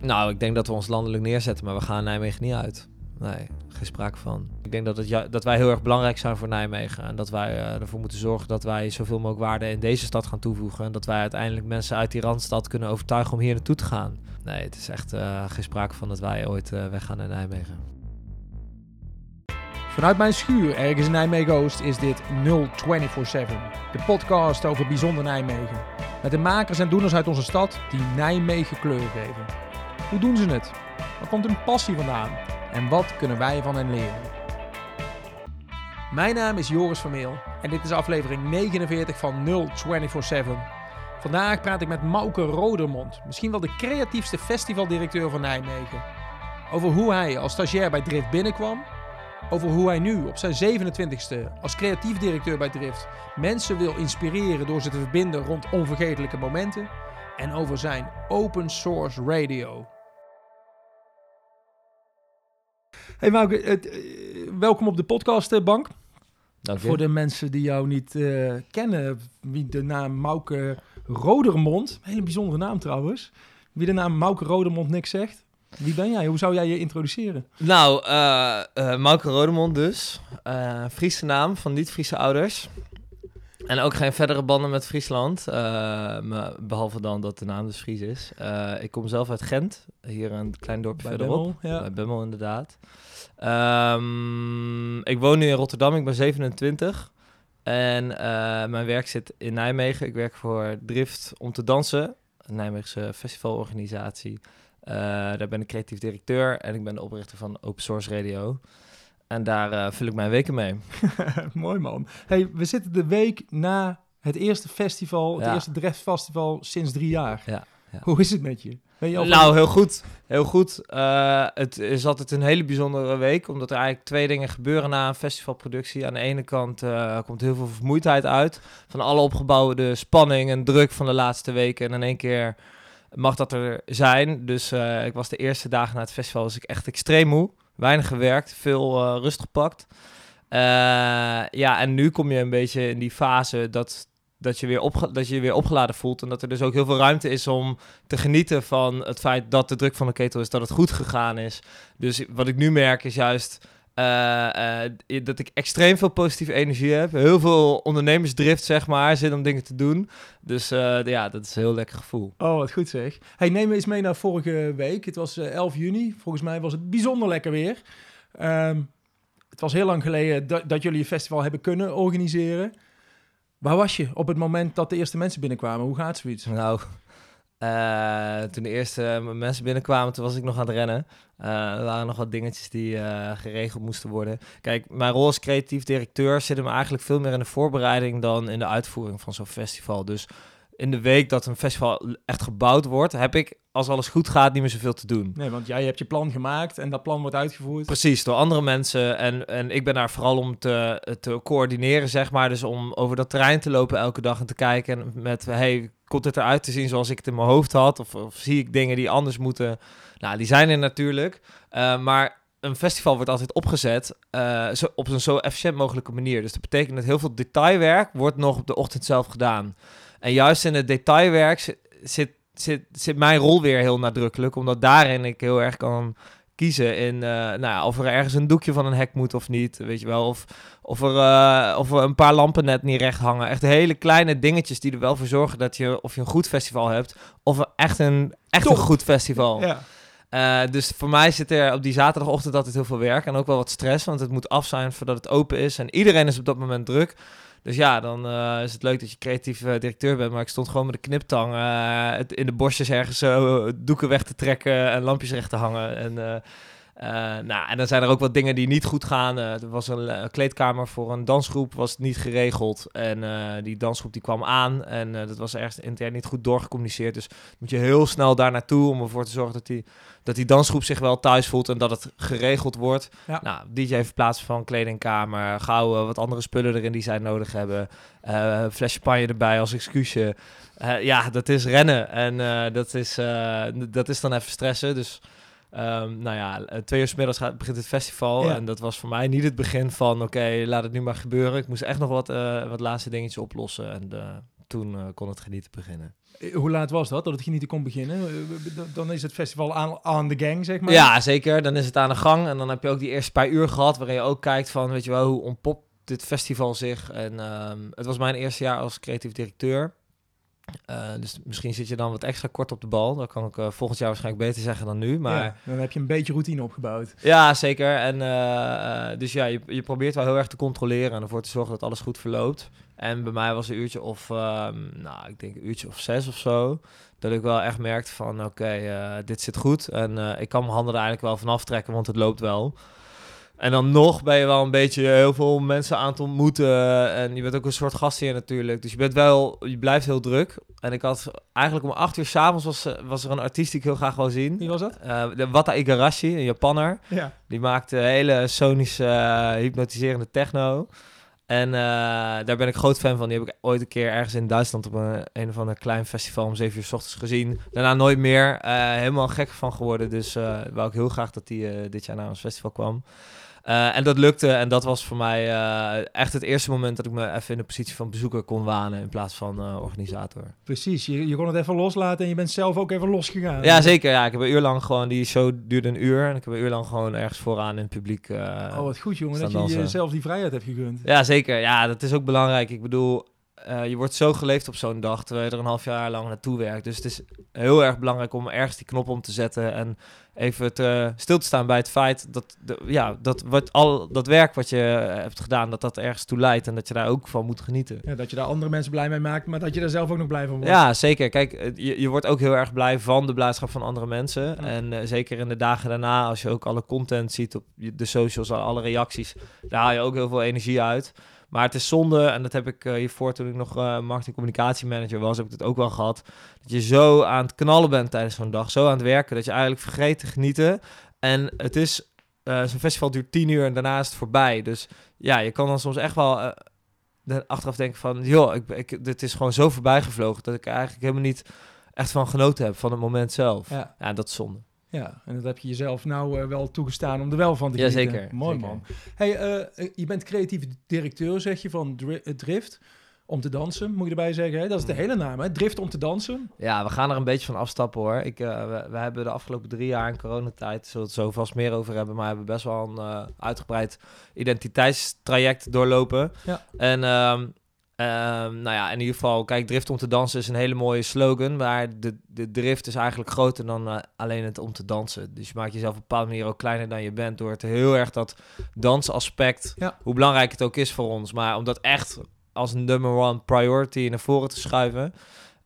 Nou, ik denk dat we ons landelijk neerzetten, maar we gaan Nijmegen niet uit. Nee, geen sprake van. Ik denk dat, het dat wij heel erg belangrijk zijn voor Nijmegen. En dat wij uh, ervoor moeten zorgen dat wij zoveel mogelijk waarde in deze stad gaan toevoegen. En dat wij uiteindelijk mensen uit die randstad kunnen overtuigen om hier naartoe te gaan. Nee, het is echt uh, geen sprake van dat wij ooit uh, weggaan naar Nijmegen. Vanuit mijn schuur ergens in Nijmegen-Oost is dit 0247. De podcast over bijzonder Nijmegen. Met de makers en doeners uit onze stad die Nijmegen kleur geven. Hoe doen ze het? Waar komt hun passie vandaan? En wat kunnen wij van hen leren? Mijn naam is Joris Vermeel en dit is aflevering 49 van 0247. Vandaag praat ik met Mauke Rodermond, misschien wel de creatiefste festivaldirecteur van Nijmegen. Over hoe hij als stagiair bij Drift binnenkwam, over hoe hij nu op zijn 27ste als creatief directeur bij Drift mensen wil inspireren door ze te verbinden rond onvergetelijke momenten en over zijn open source radio. Hey Mauke, uh, welkom op de podcastbank. Dank Voor de mensen die jou niet uh, kennen, wie de naam Mauke Rodermond, een hele bijzondere naam trouwens, wie de naam Mauke Rodermond niks zegt. Wie ben jij? Hoe zou jij je introduceren? Nou, uh, uh, Mauke Rodemond dus. Uh, Friese naam van niet-Friese ouders. En ook geen verdere banden met Friesland. behalve dan dat de naam dus Fries is. ik kom zelf uit Gent. Hier een klein dorpje Bij verderop. Bemmel, ja. Bij Bemmel inderdaad. Um, ik woon nu in Rotterdam. Ik ben 27. En mijn werk zit in Nijmegen. Ik werk voor Drift om te dansen. Een Nijmeegse festivalorganisatie. Uh, daar ben ik creatief directeur en ik ben de oprichter van Open Source Radio. En daar uh, vul ik mijn weken mee. Mooi man. Hey, we zitten de week na het eerste festival, het Ja. eerste Dreft Festival sinds drie jaar. Ja, ja. Hoe is het met je? Ben je al Nou, heel goed. Heel goed. Uh, het is altijd een hele bijzondere week, omdat er eigenlijk twee dingen gebeuren na een festivalproductie. Aan de ene kant uh, komt heel veel vermoeidheid uit van alle opgebouwde spanning en druk van de laatste weken. En in één keer mag dat er zijn. Dus uh, ik was de eerste dagen na het festival was ik echt extreem moe. Weinig gewerkt, veel rust gepakt. Ja, en nu kom je een beetje in die fase dat, dat, je weer opge dat je je weer opgeladen voelt. En dat er dus ook heel veel ruimte is om te genieten van het feit dat de druk van de ketel is, dat het goed gegaan is. Dus wat ik nu merk is juist... Uh, uh, dat ik extreem veel positieve energie heb. Heel veel ondernemersdrift, zeg maar, zin om dingen te doen. Dus uh, ja, dat is een heel lekker gevoel. Oh, wat goed zeg. Hey, neem eens mee naar vorige week. Het was 11 juni. Volgens mij was het bijzonder lekker weer. Um, het was heel lang geleden dat, dat jullie een festival hebben kunnen organiseren. Waar was je op het moment dat de eerste mensen binnenkwamen? Hoe gaat zoiets? Nou, uh, toen de eerste mensen binnenkwamen, toen was ik nog aan het rennen. Uh, er waren nog wat dingetjes die uh, geregeld moesten worden. Kijk, mijn rol als creatief directeur zit hem eigenlijk veel meer in de voorbereiding dan in de uitvoering van zo'n festival. Dus in de week dat een festival echt gebouwd wordt, heb ik, als alles goed gaat, niet meer zoveel te doen. Nee, want jij hebt je plan gemaakt en dat plan wordt uitgevoerd. Precies, door andere mensen. En, en ik ben daar vooral om te, te coördineren, zeg maar. Dus om over dat terrein te lopen elke dag en te kijken met, hey, komt het eruit te zien zoals ik het in mijn hoofd had? Of, of zie ik dingen die anders moeten? Nou, die zijn er natuurlijk. Uh, maar een festival wordt altijd opgezet uh, zo, op een zo efficiënt mogelijke manier. Dus dat betekent dat heel veel detailwerk wordt nog op de ochtend zelf gedaan. En juist in het detailwerk zit, zit, zit, zit mijn rol weer heel nadrukkelijk, omdat daarin ik heel erg kan kiezen in uh, nou ja, of er ergens een doekje van een hek moet of niet, weet je wel, of, of, er, uh, of er een paar lampen net niet recht hangen. Echt hele kleine dingetjes die er wel voor zorgen dat je of je een goed festival hebt, of echt een, echt een goed festival. Ja. Uh, dus voor mij zit er op die zaterdagochtend altijd heel veel werk en ook wel wat stress, want het moet af zijn voordat het open is en iedereen is op dat moment druk. Dus ja, dan uh, is het leuk dat je creatief uh, directeur bent. Maar ik stond gewoon met de kniptang het in de bosjes ergens doeken weg te trekken en lampjes recht te hangen. En, nou, en dan zijn er ook wat dingen die niet goed gaan. er was een kleedkamer voor een dansgroep, was niet geregeld. En die dansgroep die kwam aan en dat was ergens intern niet goed doorgecommuniceerd. Dus moet je heel snel daar naartoe om ervoor te zorgen dat die, dat die dansgroep zich wel thuis voelt en dat het geregeld wordt. Ja. Nou, DJ verplaatsen van kledingkamer, gauw wat andere spullen erin die zij nodig hebben. Uh, fles champagne erbij als excuusje. Ja, dat is rennen en dat, is, dat is dan even stressen. Dus um, nou ja, twee uur s middags gaat, begint het festival. Ja. En dat was voor mij niet het begin van oké, okay, laat het nu maar gebeuren. Ik moest echt nog wat, wat laatste dingetjes oplossen. En toen eh, kon het genieten beginnen. Eh, Hoe laat was dat, dat het genieten kon beginnen? Eh, Dan is het festival aan, aan de gang, zeg maar. Ja, zeker. Dan is het aan de gang. En dan heb je ook die eerste paar uur gehad... waarin je ook kijkt van, weet je wel, hoe ontpopt dit festival zich. En ehm, het was mijn eerste jaar als creatief directeur. Eh, dus misschien zit je dan wat extra kort op de bal. Dat kan ik eh, volgend jaar waarschijnlijk beter zeggen dan nu. Maar Ja, dan heb je een beetje routine opgebouwd. Ja, zeker. En eh, dus ja, je, je probeert wel heel erg te controleren en ervoor te zorgen dat alles goed verloopt. En bij mij was een uurtje of, ehm, nou, ik denk een uurtje of zes of zo. Dat ik wel echt merkte van, oké, dit zit goed. En ik kan mijn handen er eigenlijk wel van aftrekken, want het loopt wel. En dan nog ben je wel een beetje heel veel mensen aan het ontmoeten. En je bent ook een soort gastheer natuurlijk. Dus je bent wel, je blijft heel druk. En ik had eigenlijk om acht uur s'avonds was, eh, was er een artiest die ik heel graag wil zien. Wie was dat? Eh, de Wata Igarashi, een Japanner. Ja. Die maakte hele sonische, eh, hypnotiserende techno. En daar ben ik groot fan van. Die heb ik ooit een keer ergens in Duitsland op een, een of ander klein festival om 7 uur s ochtends gezien. Daarna nooit meer. Helemaal gek van geworden. Dus wou ik heel graag dat die dit jaar naar ons festival kwam. Eh, en dat lukte. En dat was voor mij eh, echt het eerste moment dat ik me even in de positie van bezoeker kon wanen. In plaats van eh, organisator. Precies, je, je kon het even loslaten en je bent zelf ook even losgegaan. Ja, zeker. Ja, ik heb een uur lang gewoon, die show duurde een uur. En ik heb een uur lang gewoon ergens vooraan in het publiek. Oh, wat goed jongen, dat je jezelf die vrijheid hebt gegund. Ja, zeker. Ja, dat is ook belangrijk. Ik bedoel, eh, je wordt zo geleefd op zo'n dag, terwijl je er een half jaar lang naartoe werkt. Dus het is heel erg belangrijk om ergens die knop om te zetten en even te, stil te staan bij het feit dat, de, ja, dat, wat, al dat werk wat je eh, hebt gedaan, dat dat ergens toe leidt en dat je daar ook van moet genieten. Ja, dat je daar andere mensen blij mee maakt, maar dat je daar zelf ook nog blij van wordt. Ja, zeker. Kijk, eh, je, je wordt ook heel erg blij van de blijdschap van andere mensen. Ja. En zeker in de dagen daarna, als je ook alle content ziet op de socials, alle reacties, daar haal je ook heel veel energie uit. Maar het is zonde, en dat heb ik eh, hiervoor toen ik nog eh marketing communicatiemanager was, heb ik het ook wel gehad. Dat je zo aan het knallen bent tijdens zo'n dag, zo aan het werken, dat je eigenlijk vergeet te genieten. En het is, eh, zo'n festival duurt tien uur en daarna is het voorbij. Dus ja, je kan dan soms echt wel achteraf denken van, joh, ik, ik, dit is gewoon zo voorbij gevlogen dat ik eigenlijk helemaal niet echt van genoten heb van het moment zelf. Ja, Ja, dat is zonde. Ja, en dat heb je jezelf nou eh, wel toegestaan om er wel van te genieten. zeker, Mooi zeker. man. Hey, eh, eh, je bent creatief directeur, zeg je, van Dri- Drift. Om te dansen, moet je erbij zeggen. Hè? Dat is de hele naam, hè? Drift om te dansen. Ja, we gaan er een beetje van afstappen hoor. Ik, we, we hebben de afgelopen drie jaar in coronatijd, zullen we het zo vast meer over hebben, maar we hebben best wel een uitgebreid identiteitstraject doorlopen. Ja. En ehm, nou ja, in ieder geval, kijk, drift om te dansen is een hele mooie slogan, maar de, de drift is eigenlijk groter dan eh, alleen het om te dansen. Dus je maakt jezelf op een bepaalde manier ook kleiner dan je bent door het heel erg dat dansaspect, Ja. hoe belangrijk het ook is voor ons, maar om dat echt als number one priority naar voren te schuiven.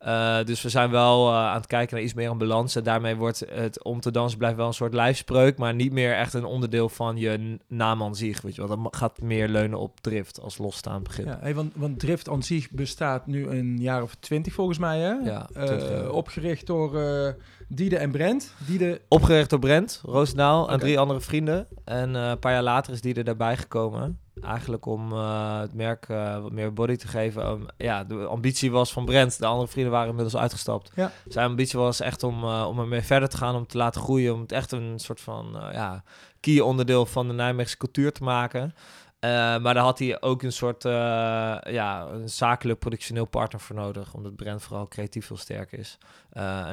Uh, dus we zijn wel uh, aan het kijken naar iets meer een balans. En daarmee wordt het om te dansen blijft wel een soort lijfspreuk, maar niet meer echt een onderdeel van je naam aan zich. Weet je wel, dat gaat meer leunen op drift als losstaand begrip. Ja, hey, want, want Drift aan zich bestaat nu een jaar of twintig volgens mij, hè? Ja, Uh, 20 jaar. opgericht door Diede en Brent. Diede... Opgericht door Brent, Roosendaal en drie andere vrienden. En een paar jaar later is die er daarbij gekomen. Eigenlijk om uh, het merk uh, wat meer body te geven. Um, ja, de ambitie was van Brent. De andere vrienden waren inmiddels uitgestapt. Ja. Zijn ambitie was echt om, uh, om ermee verder te gaan, om te laten groeien. Om het echt een soort van ja, key onderdeel van de Nijmeegse cultuur te maken. Maar daar had hij ook een soort ja, een zakelijk productioneel partner voor nodig. Omdat Brent vooral creatief heel sterk is.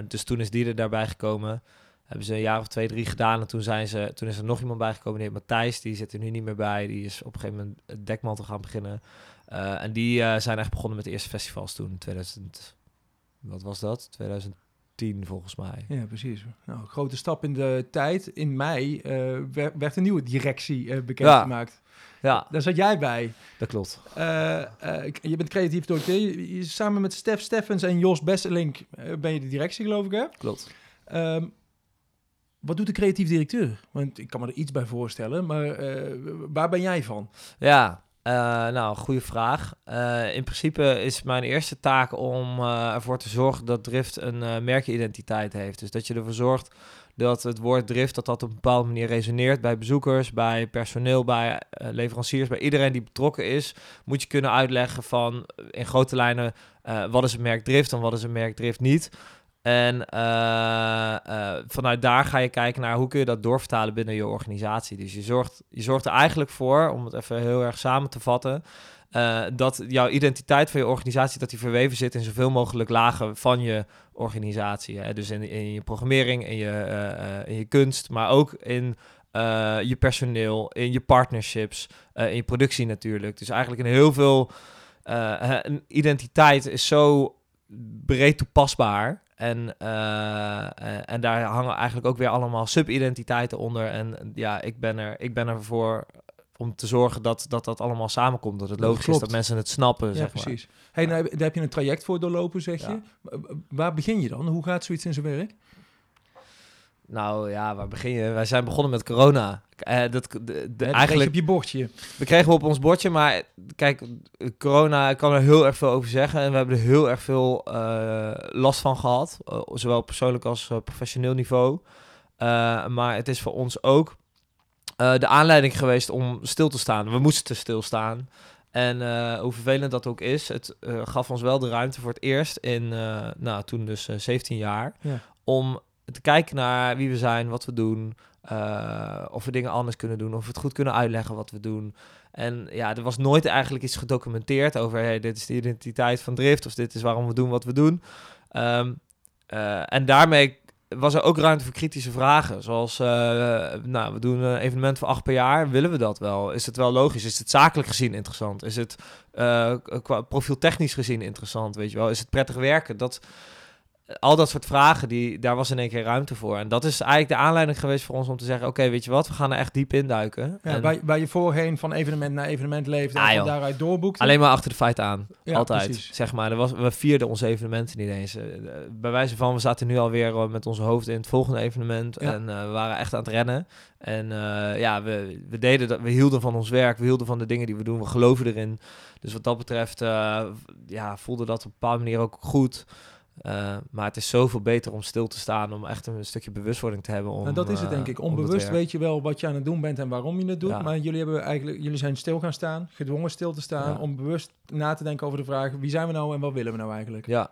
Dus toen is die er daarbij gekomen. Hebben ze een jaar of twee, drie gedaan. En toen, zijn ze, toen is er nog iemand bijgekomen. Die heet Matthijs. Die zit er nu niet meer bij. Die is op een gegeven moment het dekmantel gaan beginnen. Uh, en die uh, zijn echt begonnen met de eerste festivals toen. 2000, wat was dat? 2010 volgens mij. Ja, precies. Nou, grote stap in de tijd. In mei uh, werd, een nieuwe directie bekendgemaakt. Ja. ja. Daar zat jij bij. Dat klopt. Uh, je bent creatief directeur. Samen met Stef Steffens en Jos Besselink ben je de directie, geloof ik, hè? Klopt. Um, wat doet de creatief directeur? Want ik kan me er iets bij voorstellen, maar uh, waar ben jij van? Ja, uh, nou, goede vraag. Uh, in principe is mijn eerste taak om ervoor te zorgen dat Drift een merkidentiteit heeft. Dus dat je ervoor zorgt dat het woord Drift dat dat op een bepaalde manier resoneert bij bezoekers, bij personeel, bij leveranciers, bij iedereen die betrokken is. Moet je kunnen uitleggen van in grote lijnen wat is een merk Drift en wat is een merk Drift niet. En uh, uh, vanuit daar ga je kijken naar hoe kun je dat doorvertalen binnen je organisatie. Dus je zorgt, je zorgt er eigenlijk voor, om het even heel erg samen te vatten, eh, dat jouw identiteit van je organisatie, dat die verweven zit in zoveel mogelijk lagen van je organisatie. Hè? Dus in, in je programmering, in je, eh, eh, in je kunst, maar ook in eh, je personeel, in je partnerships, eh, in je productie natuurlijk. Dus eigenlijk in heel veel... eh, identiteit is zo breed toepasbaar. En, eh, eh, en daar hangen eigenlijk ook weer allemaal subidentiteiten onder. En ja, ik ben er, ik ben er voor om te zorgen dat, dat dat allemaal samenkomt. Dat het Dat logisch is dat mensen het snappen, Ja, zeg maar. precies. Hey, nou, daar heb je een traject voor doorlopen, zeg Ja. je. Waar begin je dan? Hoe gaat zoiets in zijn werk? Nou ja, waar begin je? Wij zijn begonnen met corona. Eh, dat, de, eigenlijk, op je bordje. we kregen we op ons bordje, maar kijk, corona, ik kan er heel erg veel over zeggen. En we hebben er heel erg veel eh, last van gehad. eh, zowel persoonlijk als professioneel niveau. Maar het is voor ons ook de aanleiding geweest om stil te staan. We moesten stilstaan. En hoe vervelend dat ook is, het gaf ons wel de ruimte voor het eerst in, nou toen dus eh, 17 jaar, Ja. om te kijken naar wie we zijn, wat we doen, eh, of we dingen anders kunnen doen, of we het goed kunnen uitleggen wat we doen. En ja, er was nooit eigenlijk iets gedocumenteerd over, hey, dit is de identiteit van Drift, of dit is waarom we doen wat we doen. Ehm, eh, en daarmee was er ook ruimte voor kritische vragen. Zoals, eh, nou, we doen een evenement voor acht per jaar. Willen we dat wel? Is het wel logisch? Is het zakelijk gezien interessant? Is het eh, qua profieltechnisch gezien interessant? Weet je wel? Is het prettig werken? Dat, al dat soort vragen, die, daar was in één keer ruimte voor. En dat is eigenlijk de aanleiding geweest voor ons om te zeggen... oké, weet je wat? We gaan er echt diep induiken. Ja, En waar, waar je voorheen van evenement naar evenement leefde Ah, en joh. daaruit doorboekte. Alleen maar achter de feiten aan. Ja, Altijd. precies. Zeg maar. Er was, we vierden onze evenementen niet eens. Eh, eh, bij wijze van, we zaten nu alweer eh, met onze hoofd in het volgende evenement. Ja. En we waren echt aan het rennen. En ja, we, we deden dat. We hielden van ons werk. We hielden van de dingen die we doen. We geloven erin. Dus wat dat betreft, ja, voelde dat op een bepaalde manier ook goed. Eh, maar het is zoveel beter om stil te staan, om echt een stukje bewustwording te hebben. Om, Nou, dat is het eh, denk ik. Onbewust weet je wel wat je aan het doen bent en waarom je het doet. Ja. Maar jullie, hebben eigenlijk, jullie zijn stil gaan staan, gedwongen stil te staan, Ja. om bewust na te denken over de vraag wie zijn we nou en wat willen we nou eigenlijk. Ja.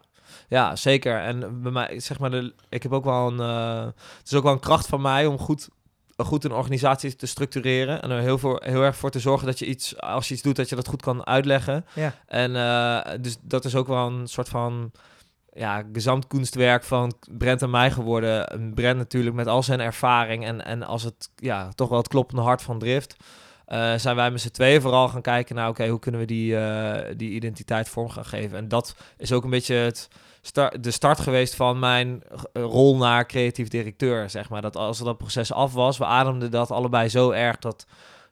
ja, zeker. En bij mij, zeg maar, de, ik heb ook wel een. eh, het is ook wel een kracht van mij om goed, goed een organisatie te structureren. En er heel, voor, heel erg voor te zorgen dat je iets, als je iets doet, dat je dat goed kan uitleggen. Ja. En dus dat is ook wel een soort van. Ja, gezamtkunstwerk van Brent en mij geworden. En Brent natuurlijk met al zijn ervaring en, en als het ja, toch wel het kloppende hart van Drift. eh, zijn wij met z'n tweeën vooral gaan kijken naar, oké, hoe kunnen we die, eh, die identiteit vorm gaan geven? En dat is ook een beetje het de start geweest van mijn eh, rol naar creatief directeur, zeg maar. Dat als dat proces af was, we ademden dat allebei zo erg dat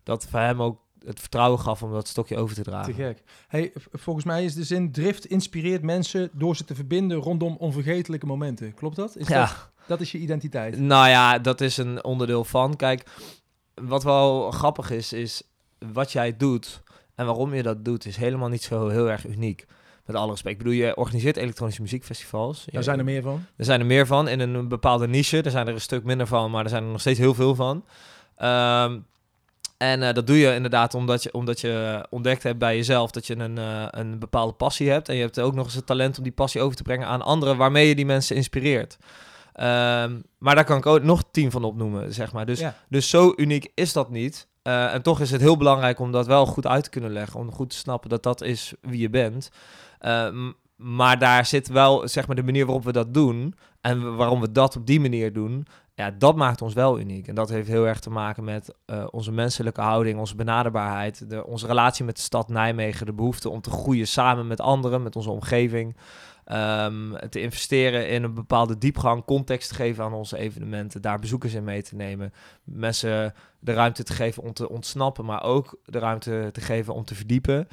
dat voor hem ook het vertrouwen gaf om dat stokje over te Te dragen. gek. Hey, volgens mij is de zin drift inspireert mensen door ze te verbinden rondom onvergetelijke momenten. Klopt dat? Is Ja, dat, dat is je identiteit. nou ja, dat is een onderdeel van. Kijk, wat wel grappig is, is wat jij doet en waarom je dat doet, is helemaal niet zo heel erg uniek. Met alle respect. Ik bedoel, je organiseert elektronische muziekfestivals. Daar zijn er meer van. Er zijn er meer van in een bepaalde niche. Er zijn er een stuk minder van, maar er zijn er nog steeds heel veel van. Ehm, en eh, dat doe je inderdaad omdat je, omdat je ontdekt hebt bij jezelf dat je een, eh, een bepaalde passie hebt. En je hebt ook nog eens het talent om die passie over te brengen aan anderen, waarmee je die mensen inspireert. Ehm, maar daar kan ik ook nog tien van opnoemen, zeg maar. Dus, Ja. dus zo uniek is dat niet. Eh, en toch is het heel belangrijk om dat wel goed uit te kunnen leggen. Om goed te snappen dat dat is wie je bent. Ehm, maar daar zit wel, zeg maar, de manier waarop we dat doen. En waarom we dat op die manier doen. Ja, dat maakt ons wel uniek. En dat heeft heel erg te maken met eh, onze menselijke houding, onze benaderbaarheid, de, onze relatie met de stad Nijmegen, de behoefte om te groeien samen met anderen, met onze omgeving. Ehm, te investeren in een bepaalde diepgang, context te geven aan onze evenementen, daar bezoekers in mee te nemen, mensen de ruimte te geven om te ontsnappen, maar ook de ruimte te geven om te verdiepen.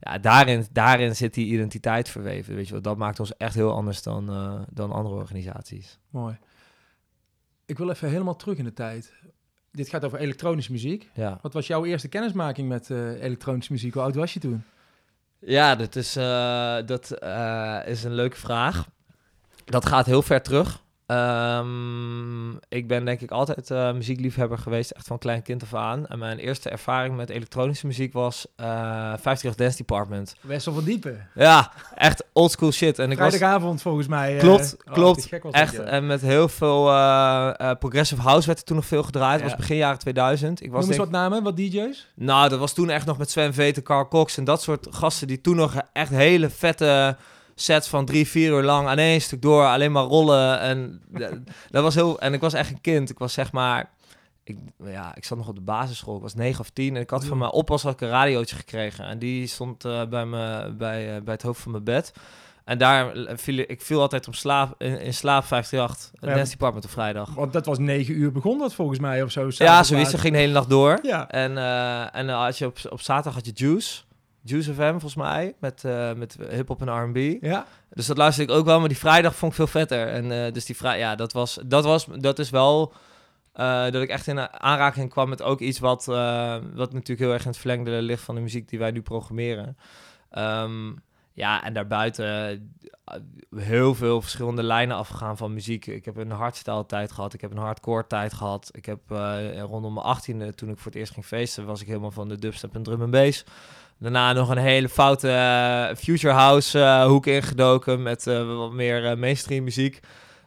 Ja, daarin, daarin zit die identiteit verweven. Weet je wel. Dat maakt ons echt heel anders dan, eh, dan andere organisaties. Mooi. Ik wil even helemaal terug in de tijd. Dit gaat over elektronische muziek. Ja, Wat was jouw eerste kennismaking met eh, elektronische muziek? Hoe oud was je toen? ja dat, is, eh, dat eh, is een leuke vraag. Dat gaat heel ver terug. Ehm, ik ben denk ik altijd uh, muziekliefhebber geweest, echt van klein kind af aan. En mijn eerste ervaring met elektronische muziek was uh, 50 Dance Department. Best wel van diepe. Ja, echt oldschool shit. En ik Vrijdagavond was... volgens mij. Klopt, uh, klopt. Oh, echt, en met heel veel progressive house werd er toen nog veel gedraaid. Het was begin jaren 2000. Ik was Noem eens wat namen, wat DJ's? Nou, dat was toen echt nog met Sven Veten, Carl Cox en dat soort gasten die toen nog echt hele vette sets van drie, vier uur lang aan één stuk door, alleen maar rollen. En dat was heel. En ik was echt een kind. Ik was zeg maar. Ik, ja, ik zat nog op de basisschool. Ik was negen of tien. En ik had van mijn oppas had ik een radiootje gekregen. En die stond uh, bij, me, bij, uh, bij het hoofd van mijn bed. En daar viel ik viel altijd op slaap, in, in slaap 538, het ja, Dance Department op vrijdag. Want dat was negen uur begon dat volgens mij of zo. Ja, zoiets. Ze ging de hele nacht door. Ja. En, uh, en als je op, op zaterdag had je Juice. Juice FM volgens mij, met, uh, met hip-hop en R&B. Ja. Dus dat luisterde ik ook wel, maar die vrijdag vond ik veel vetter. En uh, dus die vrijdag, ja, dat was, dat was, dat is wel uh, dat ik echt in aanraking kwam met ook iets wat, wat natuurlijk heel erg in het verlengde ligt van de muziek die wij nu programmeren. Um, ja, en daarbuiten heel veel verschillende lijnen afgegaan van muziek. Ik heb een hardstyle tijd gehad, ik heb een hardcore tijd gehad. Ik heb rondom mijn achttiende, toen ik voor het eerst ging feesten, was ik helemaal van de dubstep en drum en bass. Daarna nog een hele foute uh, Future House uh, hoek ingedoken met uh, wat meer mainstream muziek.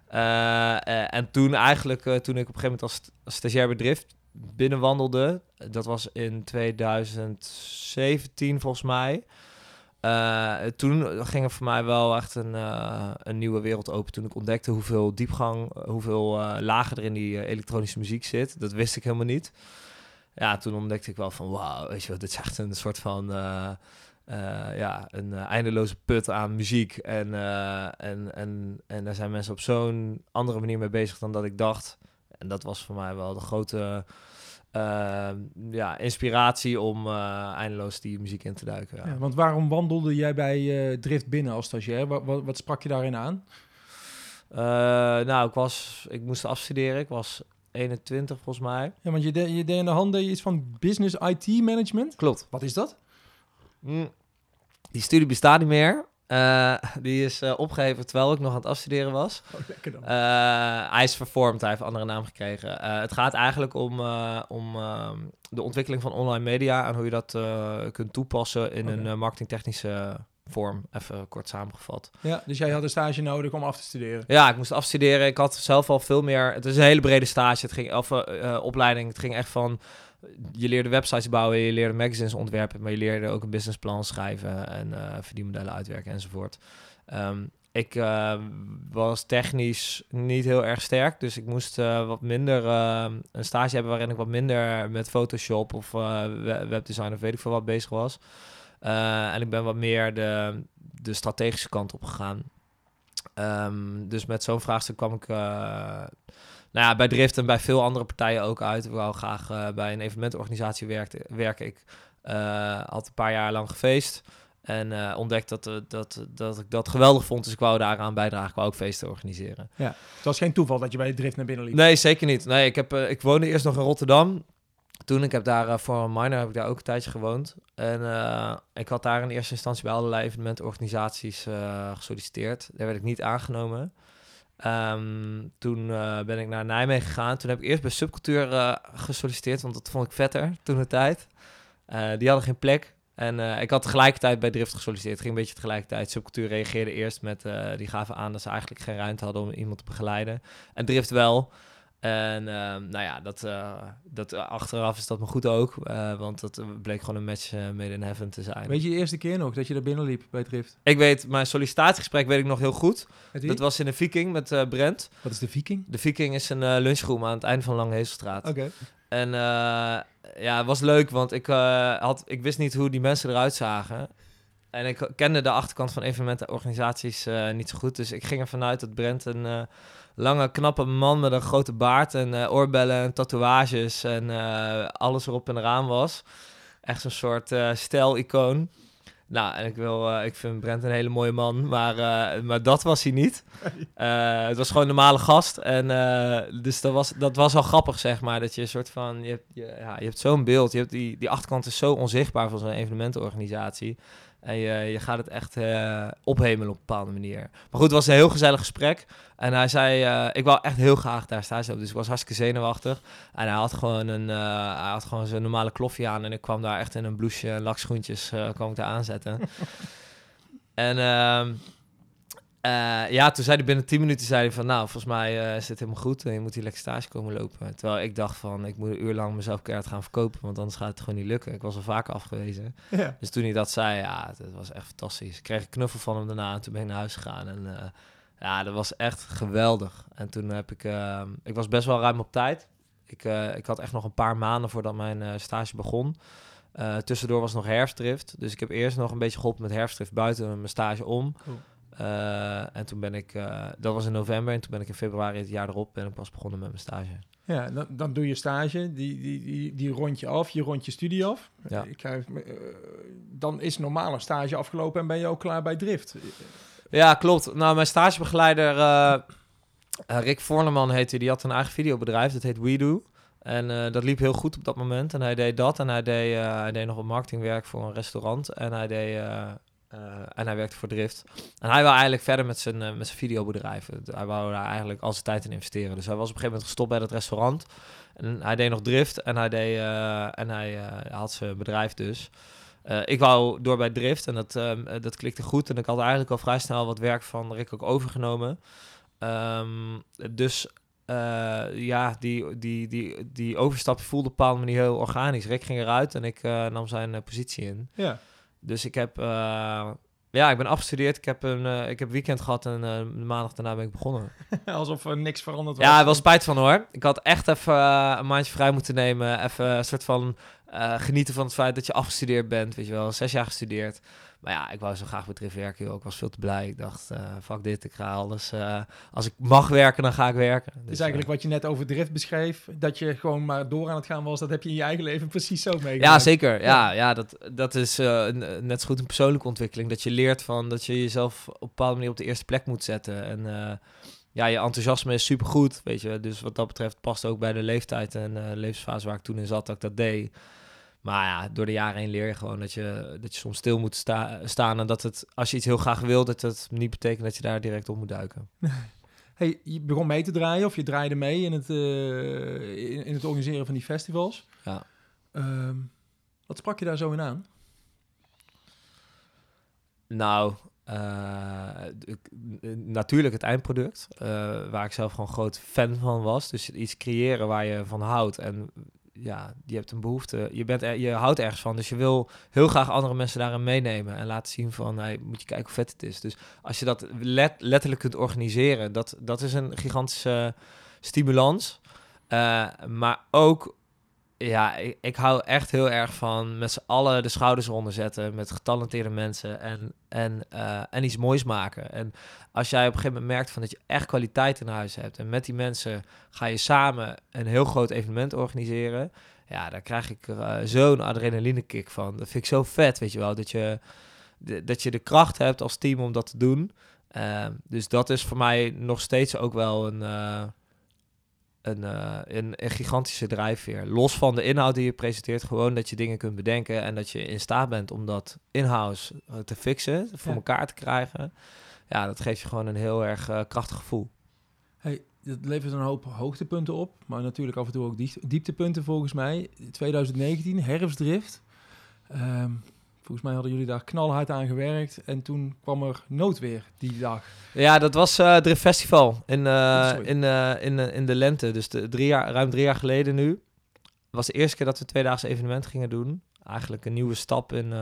en toen eigenlijk, toen ik op een gegeven moment als, als stagiair bedrijf binnenwandelde, dat was in 2017 volgens mij. toen ging er voor mij wel echt een, een nieuwe wereld open. Toen ik ontdekte hoeveel diepgang, hoeveel lagen er in die elektronische muziek zit. Dat wist ik helemaal niet ja, toen ontdekte ik wel van wauw, weet je wat, dit is echt een soort van uh, uh, ja, een uh, eindeloze put aan muziek. En, en, en, en daar zijn mensen op zo'n andere manier mee bezig dan dat ik dacht. En dat was voor mij wel de grote ja, inspiratie om eindeloos die muziek in te duiken. Ja. ja want waarom wandelde jij bij Drift binnen als stagiair? Wat, wat, wat sprak je daarin aan? nou, ik, was, ik moest afstuderen. Ik was 21 volgens mij. Ja, want je, de, je deed in de handen iets van business IT management. Klopt. Wat is dat? Mm. Die studie bestaat niet meer. Uh, die is uh, opgegeven terwijl ik nog aan het afstuderen was. Oh, lekker dan. Uh, hij is vervormd, hij heeft een andere naam gekregen. het gaat eigenlijk om, om ehm, de ontwikkeling van online media en hoe je dat kunt toepassen in okay. een marketingtechnische vorm, even kort samengevat. Ja, dus jij had een stage nodig om af te studeren? Ja, ik moest afstuderen. Ik had zelf al veel meer... Het is een hele brede stage. Het ging, of uh, opleiding. Het ging echt van... Je leerde websites bouwen, je leerde magazines ontwerpen, maar je leerde ook een businessplan schrijven en uh, verdienmodellen uitwerken enzovoort. Um, ik uh, was technisch niet heel erg sterk, dus ik moest uh, wat minder een stage hebben waarin ik wat minder met Photoshop of webdesign of weet ik veel wat bezig was. Uh, en ik ben wat meer de, de strategische kant op gegaan. Um, dus met zo'n vraagstuk kwam ik uh, nou ja, bij Drift en bij veel andere partijen ook uit. Ik wou graag uh, bij een evenementorganisatie werken. werken. Ik had een paar jaar lang gefeest. En ontdekt dat, dat, dat ik dat geweldig vond. Dus ik wou daaraan bijdragen. Ik wou ook feesten organiseren. Ja, het was geen toeval dat je bij Drift naar binnen liep. Nee, zeker niet. Nee, ik, heb, ik woonde eerst nog in Rotterdam toen, ik heb daar uh, voor een minor heb ik daar ook een tijdje gewoond. En uh, ik had daar in eerste instantie bij allerlei evenementorganisaties uh, gesolliciteerd. Daar werd ik niet aangenomen. Um, toen ben ik naar Nijmegen gegaan. Toen heb ik eerst bij Subcultuur gesolliciteerd, want dat vond ik vetter toen de tijd. die hadden geen plek. En ik had tegelijkertijd bij Drift gesolliciteerd. Het ging een beetje tegelijkertijd. Subcultuur reageerde eerst met... die gaven aan dat ze eigenlijk geen ruimte hadden om iemand te begeleiden. En Drift wel. En uh, nou ja, dat, uh, dat, uh, achteraf is dat me goed ook. Uh, want dat bleek gewoon een match made in heaven te zijn. Weet je de eerste keer nog dat je daar binnenliep bij Drift? Ik weet, mijn sollicitatiegesprek weet ik nog heel goed. Dat was in de Viking met Brent. Wat is de Viking? De Viking is een lunchroom aan het einde van Lange Hezelstraat. Oké. En ja, het was leuk, want ik, had, ik wist niet hoe die mensen eruit zagen. En ik kende de achterkant van evenementenorganisaties niet zo goed. Dus ik ging ervan uit dat Brent een lange, knappe man met een grote baard en uh, oorbellen en tatoeages en uh, alles erop en eraan was. Echt zo'n soort uh, stijl-icoon. Nou, en ik, wil, ik vind Brent een hele mooie man, maar, maar dat was hij niet. het was gewoon een normale gast. En dus dat was, dat was al grappig, zeg maar. Dat je een soort van, je hebt, je, ja, je hebt zo'n beeld. Je hebt die, die achterkant is zo onzichtbaar van zo'n evenementenorganisatie. En je, je gaat het echt ophemelen op een bepaalde manier. Maar goed, het was een heel gezellig gesprek. En hij zei, eh, ik wou echt heel graag daar op. Dus ik was hartstikke zenuwachtig. En hij had gewoon, een, eh, hij had gewoon zijn normale kloffie aan. En ik kwam daar echt in een blouseje en lakschoentjes uh, kwam ik daar aanzetten. en ehm, eh, ja, toen zei hij binnen 10 minuten zei hij van... Nou, volgens mij eh, is dit helemaal goed. En je moet hier lekker stage komen lopen. Terwijl ik dacht van, ik moet een uur lang mezelf keihard gaan verkopen. Want anders gaat het gewoon niet lukken. Ik was al vaker afgewezen. Ja. Dus toen hij dat zei, ja, het was echt fantastisch. Ik kreeg een knuffel van hem daarna en toen ben ik naar huis gegaan. En eh, ja, dat was echt geweldig. En toen heb ik, eh, ik was best wel ruim op tijd. Ik, ik had echt nog een paar maanden voordat mijn stage begon. Tussendoor was nog herfstdrift. Dus ik heb eerst nog een beetje geholpen met herfstdrift buiten mijn stage om. Cool. Eh, en toen ben ik, eh, dat was in november. En toen ben ik in februari het jaar erop ben ik pas begonnen met mijn stage. Ja, dan, dan doe je stage, die, die, die, die rond je af, je rond je studie af. Ja. Ik eh, dan is normale stage afgelopen en ben je ook klaar bij drift. Ja, klopt. Nou, mijn stagebegeleider, Rick Vorneman heette, die, die had een eigen videobedrijf, dat heet WeDo. En eh, dat liep heel goed op dat moment. En hij deed dat en hij deed, hij deed nog wat marketingwerk voor een restaurant. En hij, deed, eh, en hij werkte voor Drift. En hij wou eigenlijk verder met zijn, eh, met zijn videobedrijf. Hij wou daar eigenlijk al zijn tijd in investeren. Dus hij was op een gegeven moment gestopt bij dat restaurant. En hij deed nog Drift en hij, deed, eh, en hij had zijn bedrijf dus. Ik wou door bij Drift en dat, ehm, eh, dat klikte goed. En ik had eigenlijk al vrij snel wat werk van Rick ook overgenomen. Ehm, dus ja, die, die, die, die overstap voelde op een bepaalde manier heel organisch. Rick ging eruit en ik nam zijn positie in. Ja, Dus ik heb, eh, ja, ik ben afgestudeerd. Ik heb een eh, ik heb weekend gehad en eh, de maandag daarna ben ik begonnen. alsof er niks veranderd was. Ja, wel spijt van hoor. Ik had echt even een maandje vrij moeten nemen. Even een soort van genieten van het feit dat je afgestudeerd bent. Weet je wel, zes jaar gestudeerd. Maar ja, ik wou zo graag bij Drift werken. Joh. Ik was veel te blij. Ik dacht, eh fuck dit, ik ga alles. eh, als ik mag werken, dan ga ik werken. Dus, is eigenlijk wat je net over drift beschreef, dat je gewoon maar door aan het gaan was, dat heb je in je eigen leven precies zo meegemaakt. Ja, zeker. Ja, ja dat, dat is eh, net zo goed een persoonlijke ontwikkeling. Dat je leert van dat je jezelf op een bepaalde manier op de eerste plek moet zetten. En eh, ja, je enthousiasme is supergoed, weet je. Dus wat dat betreft past ook bij de leeftijd en eh, levensfase waar ik toen in zat, dat ik dat deed. Maar ja, door de jaren heen leer je gewoon dat je, dat je soms stil moet sta- staan. En dat het, als je iets heel graag wil, dat het niet betekent dat je daar direct op moet duiken. Hey, je begon mee te draaien of je draaide mee in het, eh, in, in het organiseren van die festivals. Ja. Ehm, wat sprak je daar zo in aan? Nou, eh, natuurlijk het eindproduct, eh, waar ik zelf gewoon groot fan van was. Dus iets creëren waar je van houdt. En ja, je hebt een behoefte, je, bent je houdt ergens van. Dus je wil heel graag andere mensen daarin meenemen en laten zien van, hey, moet je kijken hoe vet het is. Dus als je dat let, letterlijk kunt organiseren, dat, dat is een gigantische stimulans. Eh, maar ook ja, ik, hou echt heel erg van met z'n allen de schouders eronder zetten met getalenteerde mensen en, en, eh, en iets moois maken. En als jij op een gegeven moment merkt van dat je echt kwaliteit in huis hebt en met die mensen ga je samen een heel groot evenement organiseren, ja, daar krijg ik eh, zo'n adrenaline kick van. Dat vind ik zo vet, weet je wel, dat je dat je de kracht hebt als team om dat te doen. Eh, dus dat is voor mij nog steeds ook wel een, eh, een, eh, een, een gigantische drijfveer. Los van de inhoud die je presenteert, gewoon dat je dingen kunt bedenken en dat je in staat bent om dat in-house eh, te fixen, voor Ja. elkaar te krijgen. Ja, dat geeft je gewoon een heel erg eh, krachtig gevoel. Hey, dat levert een hoop hoogtepunten op, maar natuurlijk af en toe ook diep- dieptepunten volgens mij. 2019, herfstdrift. Ehm, volgens mij hadden jullie daar knalhard aan gewerkt en toen kwam er noodweer die dag. Ja, dat was Drift Festival in, eh, Sorry. in, eh, in, in de lente. Dus de, drie jaar, ruim drie jaar geleden nu. was de eerste keer dat we een tweedaagse evenement gingen doen. Eigenlijk een nieuwe stap in,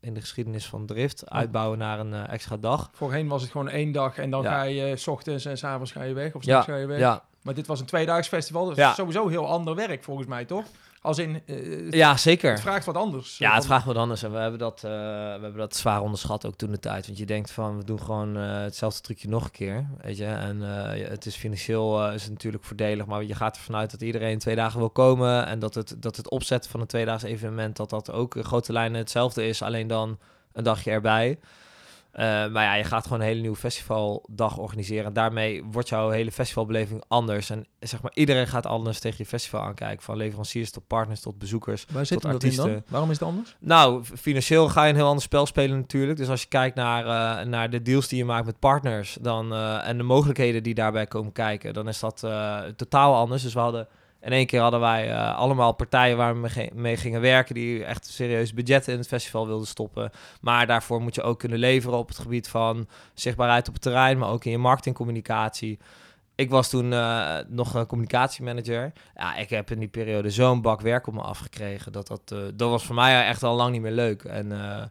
in de geschiedenis van Drift. Uitbouwen naar een extra dag. Voorheen was het gewoon één dag en dan Ja. ga je s ochtends en s avonds ga je weg of Ja, s'nachts ga je weg. ja, Maar dit was een tweedaags festival, dus Ja. sowieso heel ander werk volgens mij, toch? Als in, eh, het, ja, het zeker. vraagt wat anders. Ja, het vraagt wat anders. En we hebben dat, eh, we hebben dat zwaar onderschat ook toen de tijd. Want je denkt van, we doen gewoon eh, hetzelfde trucje nog een keer. Weet je? En het is financieel is het natuurlijk voordelig. Maar je gaat ervan uit dat iedereen twee dagen wil komen. En dat het, dat het opzetten van een tweedaags evenement... dat dat ook in grote lijnen hetzelfde is. Alleen dan een dagje erbij. Eh, maar ja, je gaat gewoon een hele nieuwe festivaldag organiseren. En daarmee wordt jouw hele festivalbeleving anders. En zeg maar, iedereen gaat anders tegen je festival aankijken. Van leveranciers tot partners tot bezoekers. Waar zit tot dat in dan? artiesten. Waarom is het anders? Nou, financieel ga je een heel ander spel spelen natuurlijk. Dus als je kijkt naar, eh, naar de deals die je maakt met partners dan, eh, en de mogelijkheden die daarbij komen kijken, dan is dat totaal anders. Dus we hadden in één keer hadden wij eh, allemaal partijen waar we mee, ge- mee gingen werken, die echt serieus budgetten in het festival wilden stoppen. Maar daarvoor moet je ook kunnen leveren op het gebied van zichtbaarheid op het terrein, maar ook in je marketingcommunicatie. Ik was toen eh, nog een communicatiemanager. Ja, ik heb in die periode zo'n bak werk op me afgekregen. Dat, dat, eh, dat was voor mij echt al lang niet meer leuk. En, eh,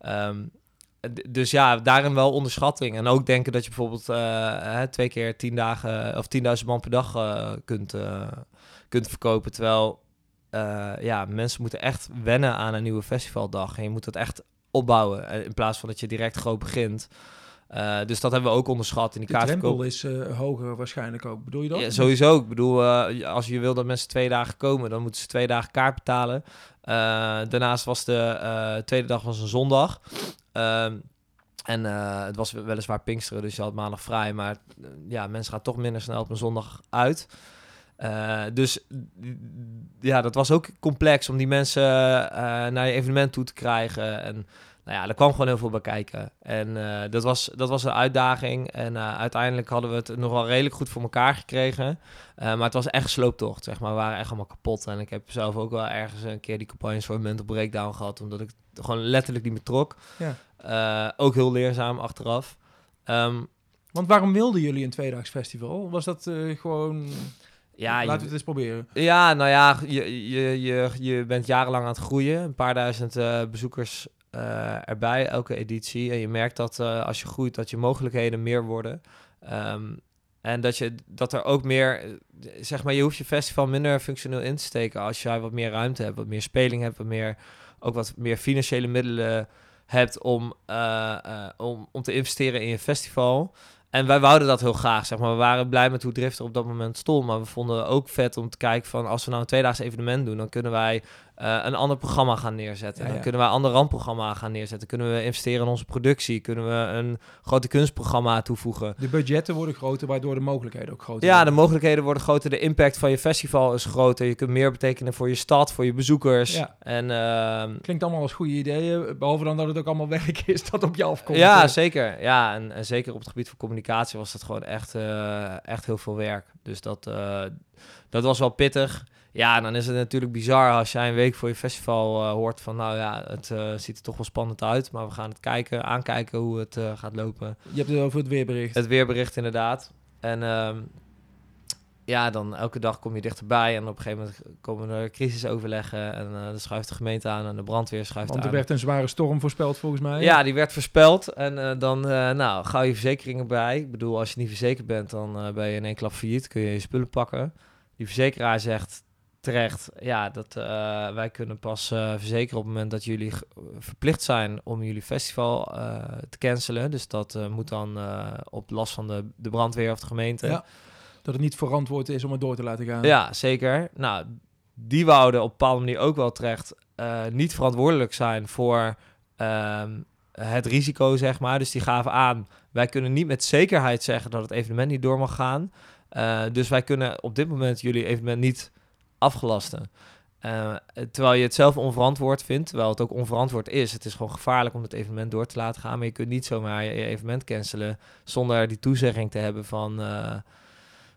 ehm, dus ja, daarin wel onderschatting. En ook denken dat je bijvoorbeeld twee keer tien dagen of 10.000 man per dag kunt, kunt verkopen. Terwijl eh, ja, mensen moeten echt wennen aan een nieuwe festivaldag. En je moet dat echt opbouwen. eh, In plaats van dat je direct groot begint. Eh, dus dat hebben we ook onderschat in die De kaartverkoop. drempel is hoger waarschijnlijk ook. Bedoel je dat? Ja, sowieso. Ik bedoel, als je wil dat mensen twee dagen komen, dan moeten ze twee dagen kaart betalen. Daarnaast was de tweede dag was een zondag. Ehm, en het was weliswaar Pinksteren, dus je had maandag vrij. Maar ja, mensen gaan toch minder snel op een zondag uit. Eh, dus ja, dat was ook complex om die mensen eh, naar je evenement toe te krijgen. En nou ja, er kwam gewoon heel veel bij kijken. En eh, dat, was, dat was een uitdaging. En uiteindelijk hadden we het nog wel redelijk goed voor elkaar gekregen. Maar het was echt slooptocht, zeg maar. We waren echt allemaal kapot. En ik heb zelf ook wel ergens een keer die campagnes voor een mental breakdown gehad. Omdat ik het gewoon letterlijk niet meer trok. Ja. Ook heel leerzaam achteraf. Ehm, Want waarom wilden jullie een tweedaags festival? Was dat gewoon... ja, Laten we het eens proberen. Ja, nou ja, je, je, je, je bent jarenlang aan het groeien. Een paar duizend eh, bezoekers eh, erbij, elke editie. En je merkt dat eh, als je groeit, dat je mogelijkheden meer worden. Ehm, en dat, je, dat er ook meer, zeg maar, je hoeft je festival minder functioneel in te steken. Als jij wat meer ruimte hebt, wat meer speling hebt, wat meer, ook wat meer financiële middelen hebt om, om, om te investeren in je festival. En wij wouden dat heel graag, zeg maar. We waren blij met hoe Drift er op dat moment stond. Maar we vonden ook vet om te kijken van... als we nou een tweedaags evenement doen... dan kunnen wij eh, een ander programma gaan neerzetten. Ja, Dan ja. kunnen wij een ander randprogramma gaan neerzetten. Kunnen we investeren in onze productie. Kunnen we een grote kunstprogramma toevoegen. De budgetten worden groter, waardoor de mogelijkheden ook groter Ja, de worden. mogelijkheden worden groter. De impact van je festival is groter. Je kunt meer betekenen voor je stad, voor je bezoekers. Ja. En ehm, Klinkt allemaal als goede ideeën, behalve dan dat het ook allemaal werk is dat op je afkomt. Ja, zeker. Ja, en, en zeker op het gebied van communicatie was dat gewoon echt, eh, echt heel veel werk. Dus dat, eh, dat was wel pittig. Ja, dan is het natuurlijk bizar als jij een week voor je festival eh, hoort van... nou ja, het eh, ziet er toch wel spannend uit, maar we gaan het kijken, aankijken hoe het eh, gaat lopen. Je hebt het over het weerbericht. Het weerbericht inderdaad. En ehm, ja, dan elke dag kom je dichterbij en op een gegeven moment komen er crisisoverleggen... en eh dan schuift de gemeente aan en de brandweer schuift Want er aan. werd een zware storm voorspeld volgens mij. Ja, die werd voorspeld. En dan, eh, nou, gauw je verzekeringen bij. Ik bedoel, als je niet verzekerd bent, dan ben je in één klap failliet. Kun je je spullen pakken. Die verzekeraar zegt terecht, ja, dat eh, wij kunnen pas eh, verzekeren op het moment dat jullie verplicht zijn om jullie festival eh, te cancelen. Dus dat moet dan op last van de, de brandweer of de gemeente. Ja. Dat het niet verantwoord is om het door te laten gaan. Ja, zeker. Nou, die wouden op een bepaalde manier ook wel terecht niet verantwoordelijk zijn voor ehm, het risico, zeg maar. Dus die gaven aan, wij kunnen niet met zekerheid zeggen dat het evenement niet door mag gaan. Dus wij kunnen op dit moment jullie evenement niet afgelasten. Eh, terwijl je het zelf onverantwoord vindt, terwijl het ook onverantwoord is. Het is gewoon gevaarlijk om het evenement door te laten gaan. Maar je kunt niet zomaar je evenement cancelen zonder die toezegging te hebben van, eh,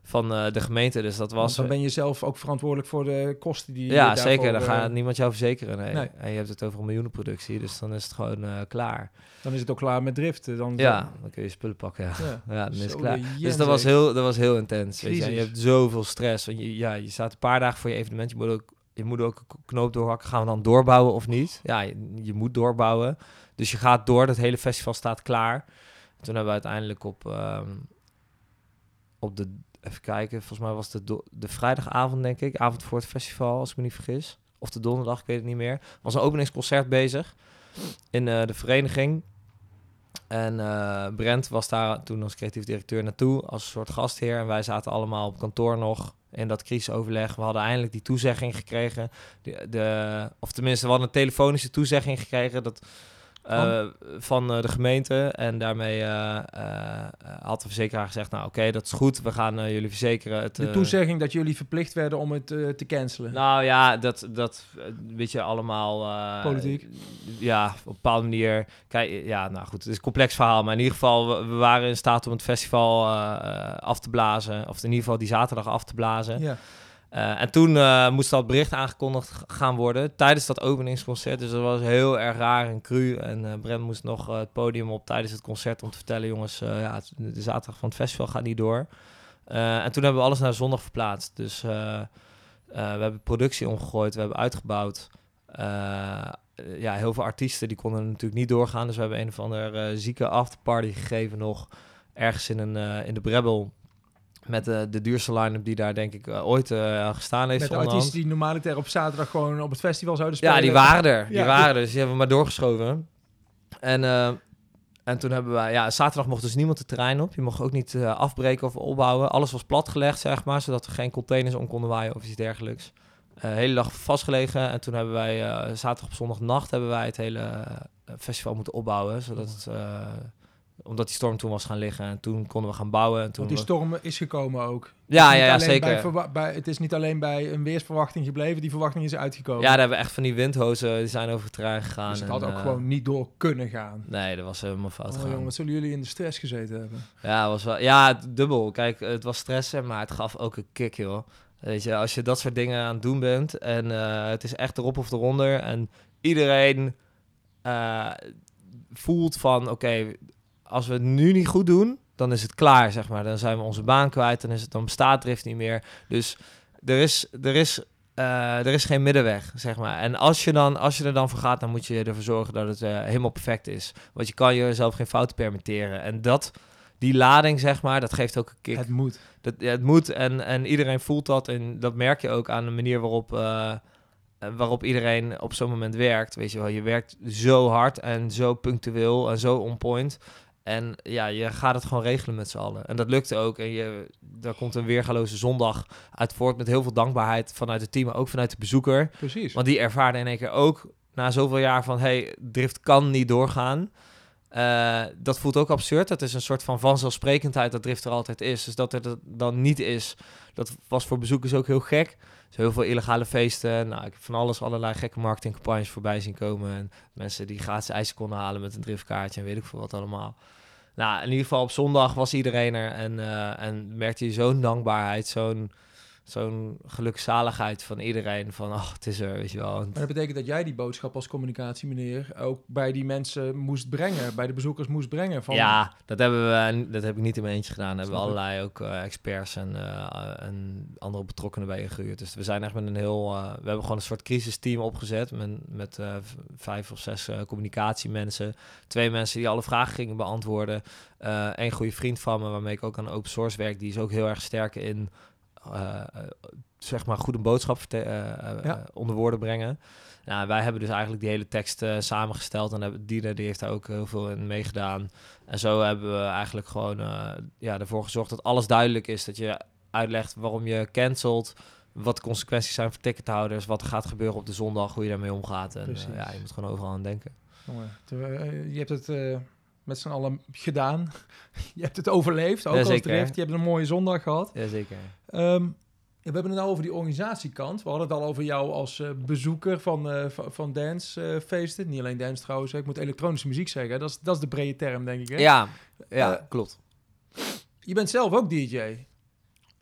van eh, de gemeente. Dus dat Want was. dan ben je zelf ook verantwoordelijk voor de kosten die je Ja, zeker. Dan eh, gaat niemand jou verzekeren. Nee. Nee. En je hebt het over een miljoenenproductie, dus dan is het gewoon eh, klaar. Dan is het ook klaar met driften. Dan, Ja, dan kun je spullen pakken. Ja, ja. ja dan is het klaar. Dus dat was, heel, dat was heel intens. Weet je. En je Crisis. hebt zoveel stress. Want je, ja, je staat een paar dagen voor je evenement. Je moet ook, je moet ook een knoop doorhakken. Gaan we dan doorbouwen of niet? Ja, je, je moet doorbouwen. Dus je gaat door. Het hele festival staat klaar. Toen hebben we uiteindelijk op, ehm, op de... Even kijken, volgens mij was het de, de vrijdagavond, denk ik. Avond voor het festival, als ik me niet vergis. Of de donderdag, ik weet het niet meer. Er was een openingsconcert bezig in eh, de vereniging. En eh, Brent was daar toen als creatief directeur naartoe, als een soort gastheer. En wij zaten allemaal op kantoor nog in dat crisisoverleg. We hadden eindelijk die toezegging gekregen. De, de, of tenminste, we hadden een telefonische toezegging gekregen dat eh, van eh, de gemeente. En daarmee eh, had de verzekeraar gezegd, nou oké, dat is goed. We gaan jullie verzekeren. Het, De toezegging dat jullie verplicht werden om het te cancelen. nou ja, dat, dat weet je allemaal. Politiek. Ja, op een bepaalde manier. Kijk, ja, nou goed, het is een complex verhaal. Maar in ieder geval, we, we waren in staat om het festival af te blazen. Of in ieder geval die zaterdag af te blazen. ja. Eh, en toen eh, moest dat bericht aangekondigd gaan worden tijdens dat openingsconcert. Dus dat was heel erg raar en cru. En eh Brent moest nog het podium op tijdens het concert om te vertellen... jongens, ja, de zaterdag van het festival gaat niet door. En toen hebben we alles naar zondag verplaatst. Dus we hebben productie omgegooid, we hebben uitgebouwd. Ja, heel veel artiesten die konden natuurlijk niet doorgaan. Dus we hebben een of andere eh, zieke afterparty gegeven nog... ergens in, een, in de Brebbel... Met de, de duurste line-up die daar denk ik eh, ooit eh, gestaan heeft. Met de artiesten die normaliter op zaterdag gewoon op het festival zouden spelen. Ja, die waren er. Die Ja. waren er. Dus die hebben we maar doorgeschoven. En, eh, en toen hebben we... Ja, zaterdag mocht dus niemand het terrein op. Je mocht ook niet eh, afbreken of opbouwen. Alles was platgelegd, zeg maar. Zodat er geen containers om konden waaien of iets dergelijks. Eh hele dag vastgelegen. En toen hebben wij... eh, zaterdag op zondagnacht hebben wij het hele eh, festival moeten opbouwen. Zodat het... omdat die storm toen was gaan liggen. En toen konden we gaan bouwen. En toen Want die storm is gekomen ook. Ja, ja, zeker. Bij bij, het is niet alleen bij een weersverwachting gebleven, die verwachting is uitgekomen. Ja, daar hebben we echt van die windhozen. Die zijn over terrein gegaan. dus het en, had ook eh, gewoon niet door kunnen gaan. Nee, dat was helemaal fout Oh, jongen, wat zullen jullie in de stress gezeten hebben? Ja, was wel, ja, dubbel. Kijk, het was stressen, maar het gaf ook een kick, joh. Weet je, als je dat soort dingen aan het doen bent en eh, het is echt erop of eronder en iedereen eh, voelt van, oké, als we het nu niet goed doen, dan is het klaar, zeg maar. Dan zijn we onze baan kwijt, dan, is het, dan bestaat drift niet meer. Dus er is, er is, eh, er is geen middenweg, zeg maar. En als je, dan, als je er dan voor gaat, dan moet je ervoor zorgen dat het eh, helemaal perfect is. Want je kan jezelf geen fouten permitteren. En dat, die lading, zeg maar, dat geeft ook een kick. Het moet. Dat, ja, het moet en, en iedereen voelt dat. En dat merk je ook aan de manier waarop, eh, waarop iedereen op zo'n moment werkt. Weet je wel, je werkt zo hard en zo punctueel en zo on point. En ja, je gaat het gewoon regelen met z'n allen. En dat lukte ook. En je, daar komt een weergaloze zondag uit voort met heel veel dankbaarheid vanuit het team, maar ook vanuit de bezoeker. Precies. Want die ervaarde in één keer ook na zoveel jaar van... hey, drift kan niet doorgaan. Eh, dat voelt ook absurd. Het is een soort van vanzelfsprekendheid dat drift er altijd is. Dus dat er dat dan niet is, dat was voor bezoekers ook heel gek. Dus heel veel illegale feesten. Nou, ik heb van alles, allerlei gekke marketingcampagnes voorbij zien komen. En mensen die gratis ijs konden halen met een driftkaartje en weet ik veel wat allemaal. Nou, in ieder geval op zondag was iedereen er en, eh, en merkte je zo'n dankbaarheid, zo'n zo'n gelukzaligheid van iedereen. Van, ach, het is er, weet je wel. Maar dat betekent dat jij die boodschap als communicatiemeneer ook bij die mensen moest brengen, bij de bezoekers moest brengen. Van, Ja, dat hebben we, dat heb ik niet in mijn eentje gedaan. Daar hebben we allerlei ook eh, experts en, eh, en andere betrokkenen bij ingehuurd. Dus we zijn echt met een heel, eh, we hebben gewoon een soort crisisteam opgezet met, met vijf of zes communicatiemensen. Twee mensen die alle vragen gingen beantwoorden. Een goede vriend van me, waarmee ik ook aan open source werk, die is ook heel erg sterk in, eh, eh, zeg maar, goede boodschap verte- eh, Ja. onder woorden brengen. Nou, wij hebben dus eigenlijk die hele tekst samengesteld en hebben, Dina die heeft daar ook heel veel in meegedaan. En zo hebben we eigenlijk gewoon ja, ervoor gezorgd dat alles duidelijk is. Dat je uitlegt waarom je cancelt, wat de consequenties zijn voor tickethouders, wat er gaat gebeuren op de zondag, hoe je daarmee omgaat. En ja, je moet gewoon overal aan denken. Je hebt het met z'n allen gedaan. je hebt het overleefd, ook Ja, als zeker. drift. Je hebt een mooie zondag gehad. Jazeker. Ehm, ja, we hebben het nou over die organisatiekant. We hadden het al over jou als eh, bezoeker van, eh, van, dancefeesten. Niet alleen dance trouwens, ik moet elektronische muziek zeggen. Dat is, dat is de brede term, denk ik. Hè? Ja, ja Eh, klopt. Je bent zelf ook DJ.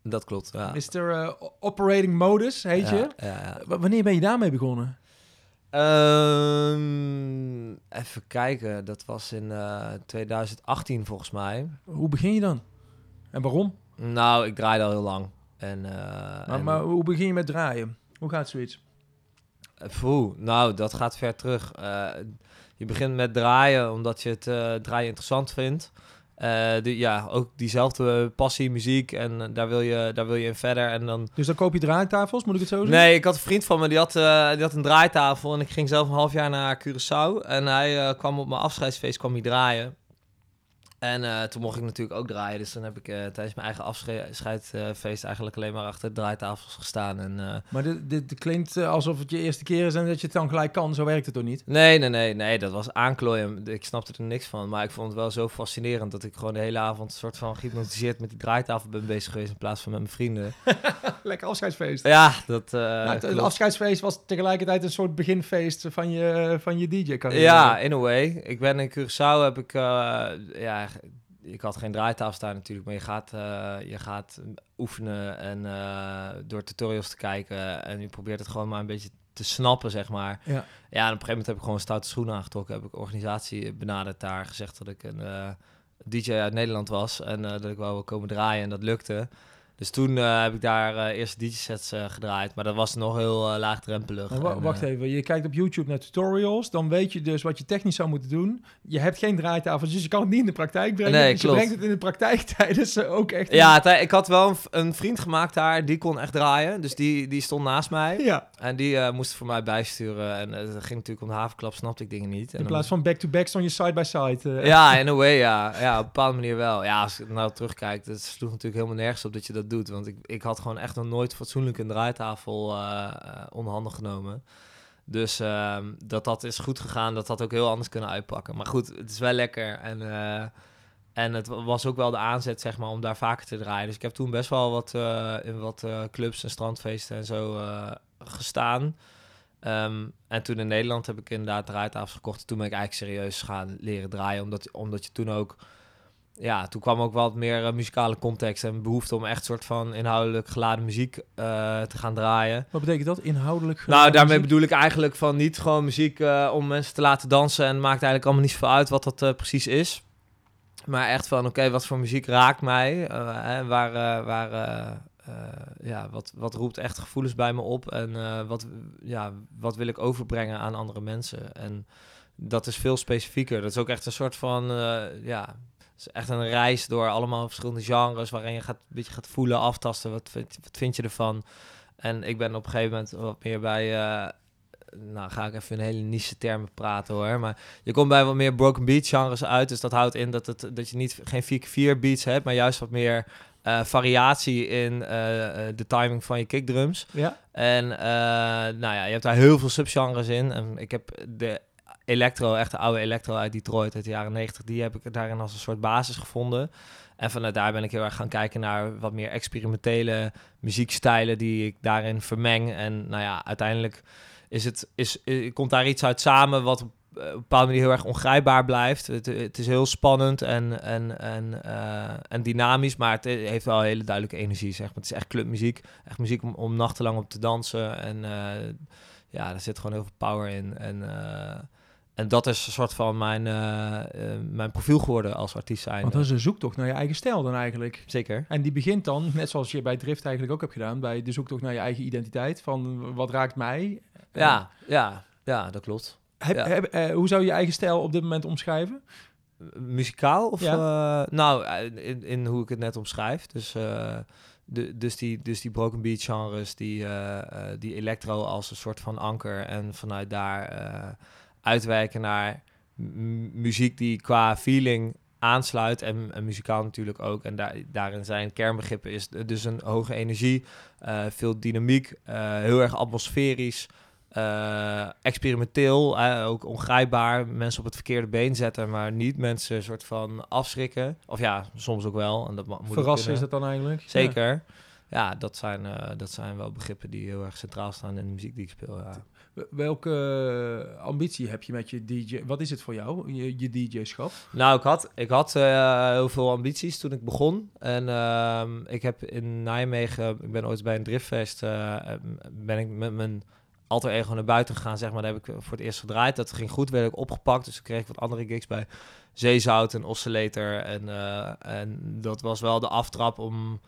Dat klopt. Ja. Mr. eh, Operating Modus, heet ja, je. Ja, ja. W- wanneer ben je daarmee begonnen? Ehm, even kijken, dat was in eh, 2018 volgens mij. Hoe begin je dan? En waarom? Nou, ik draaide al heel lang. En, eh, Maar, en- maar hoe begin je met draaien? Hoe gaat zoiets? Poeh, nou, dat gaat ver terug. Eh, je begint met draaien omdat je het eh, draaien interessant vindt. Eh, ja, ook diezelfde passie, muziek en eh, daar wil, je, daar wil je in verder. En dan... Dus dan koop je draaitafels, moet ik het zo zien? Nee, ik had een vriend van me, die had, eh, die had een draaitafel en ik ging zelf een half jaar naar Curaçao. En hij kwam op mijn afscheidsfeest kwam hij draaien. En eh, toen mocht ik natuurlijk ook draaien. Dus dan heb ik eh, tijdens mijn eigen afscheidfeest eigenlijk alleen maar achter draaitafels gestaan. En, eh, Maar dit, dit klinkt eh, alsof het je eerste keer is en dat je het dan gelijk kan. Zo werkt het toch niet? nee, nee, nee, nee, dat was aanklooien. Ik snapte er niks van. Maar ik vond het wel zo fascinerend dat ik gewoon de hele avond een soort van gehypnotiseerd met die draaitafel ben bezig geweest in plaats van met mijn vrienden. Lekker afscheidsfeest. Ja, dat. eh, Nou, het, afscheidsfeest was tegelijkertijd een soort beginfeest van je, van je DJ-carrière. Ja, in a way. Ik ben in Curaçao, heb ik, eh, ja, ik had geen draaitafel staan natuurlijk, maar je gaat, eh, je gaat oefenen en eh, door tutorials te kijken en je probeert het gewoon maar een beetje te snappen, zeg maar. Ja. Ja, en op een gegeven moment heb ik gewoon stoute schoenen aangetrokken, heb ik organisatie benaderd daar, gezegd dat ik een eh, DJ uit Nederland was en dat ik wel wil komen draaien en dat lukte. Dus toen eh, heb ik daar eh eerst DJ-sets eh, gedraaid, maar dat was nog heel laagdrempelig. En, wacht even, je kijkt op YouTube naar tutorials, dan weet je dus wat je technisch zou moeten doen. Je hebt geen draaitafel, dus je kan het niet in de praktijk brengen. Nee, dus je brengt het in de praktijk tijdens ook echt... Ja, ik had wel een, vriend gemaakt daar, die kon echt draaien. Dus die, die stond naast mij. Ja, En die moest voor mij bijsturen. En het ging natuurlijk om de havenklap, snapte ik dingen niet. En in dan plaats van back-to-back stond je side-by-side. Ja, in a way, ja. Ja, op een bepaalde manier wel. Ja, als ik nou terugkijk, het sloeg natuurlijk helemaal nergens op dat je dat doet. Want ik, ik had gewoon echt nog nooit fatsoenlijk een draaitafel eh eh, onder handen genomen. Dus ehm, dat dat is goed gegaan, dat had ook heel anders kunnen uitpakken. Maar goed, het is wel lekker. En, eh, en het wa- was ook wel de aanzet, zeg maar, om daar vaker te draaien. Dus ik heb toen best wel wat eh, in wat eh, clubs en strandfeesten en zo eh, gestaan. Ehm, en toen in Nederland heb ik inderdaad draaitafels gekocht. Toen ben ik eigenlijk serieus gaan leren draaien. Omdat, omdat je toen ook... Ja, toen kwam ook wat meer eh, muzikale context en behoefte om echt soort van inhoudelijk geladen muziek eh, te gaan draaien. Wat betekent dat? Inhoudelijk? Nou, geladen daarmee muziek? bedoel ik eigenlijk van niet gewoon muziek eh, om mensen te laten dansen. En maakt eigenlijk allemaal niet zoveel uit wat dat precies is. Maar echt van, oké, wat voor muziek raakt mij? Hè, waar, waar, ja, wat, wat roept echt gevoelens bij me op? En wat, ja, wat wil ik overbrengen aan andere mensen? En dat is veel specifieker. Dat is ook echt een soort van, ja, is echt een reis door allemaal verschillende genres... waarin je gaat, een beetje gaat voelen, aftasten. Wat vind, wat vind je ervan? En ik ben op een gegeven moment wat meer bij... eh, nou, ga ik even in hele niche termen praten hoor. Maar je komt bij wat meer broken beat genres uit. Dus dat houdt in dat, het, dat je niet geen 4x4 beats hebt, maar juist wat meer eh, variatie in eh, de timing van je kickdrums. Ja, En nou ja, je hebt daar heel veel subgenres in. En ik heb de electro, echt de oude electro uit Detroit uit de jaren 90, die heb ik daarin als een soort basis gevonden. En vanuit daar ben ik heel erg gaan kijken naar wat meer experimentele muziekstijlen die ik daarin vermeng. En nou ja, uiteindelijk is het, is, eh, komt daar iets uit samen wat op eh, op een bepaalde manier heel erg ongrijpbaar blijft. Het, is heel spannend en, en, en, eh, en dynamisch, maar het heeft wel hele duidelijke energie. Zeg maar. Het is echt clubmuziek, echt muziek om, om nachtenlang op te dansen. En ja, er zit gewoon heel veel power in. En, en dat is een soort van mijn, eh, eh, mijn profiel geworden als artiest zijn. want dat is een zoektocht naar je eigen stijl dan eigenlijk. Zeker. En die begint dan, net zoals je bij Drift eigenlijk ook hebt gedaan, bij de zoektocht naar je eigen identiteit. Van wat raakt mij? Ja, ja, ja, dat klopt. Heb, Ja. heb- eh, hoe zou je je eigen stijl op dit moment omschrijven? Muzikaal? Of, Ja. eh, nou, eh, in, in hoe ik het net omschrijf. Dus, eh, de, dus, die, dus die broken beat genres, die, eh, eh, die electro als een soort van anker. En vanuit daar eh, uitwijken naar muziek die qua feeling aansluit. En, en muzikaal natuurlijk ook. En daar, daarin zijn kernbegrippen is dus een hoge energie, eh, veel dynamiek, eh, heel erg atmosferisch. eh, experimenteel, ook ongrijpbaar. Mensen op het verkeerde been zetten, maar niet mensen een soort van afschrikken. Of ja, soms ook wel. En dat moet Verrassen is dat dan eigenlijk? Zeker. Ja, dat, zijn, dat zijn wel begrippen die heel erg centraal staan in de muziek die ik speel. Ja. Welke ambitie heb je met je DJ? Wat is het voor jou, je, DJ-schap? Nou, ik had, ik had eh, heel veel ambities toen ik begon. En ehm, ik heb in Nijmegen, ik ben ooit bij een driftfest, eh, ben ik met mijn alter ego naar buiten gegaan, zeg maar. Daar heb ik voor het eerst gedraaid. Dat ging goed, werd ik opgepakt. Dus toen kreeg ik wat andere gigs bij Zeezout en Oscillator. En, en dat was wel de aftrap om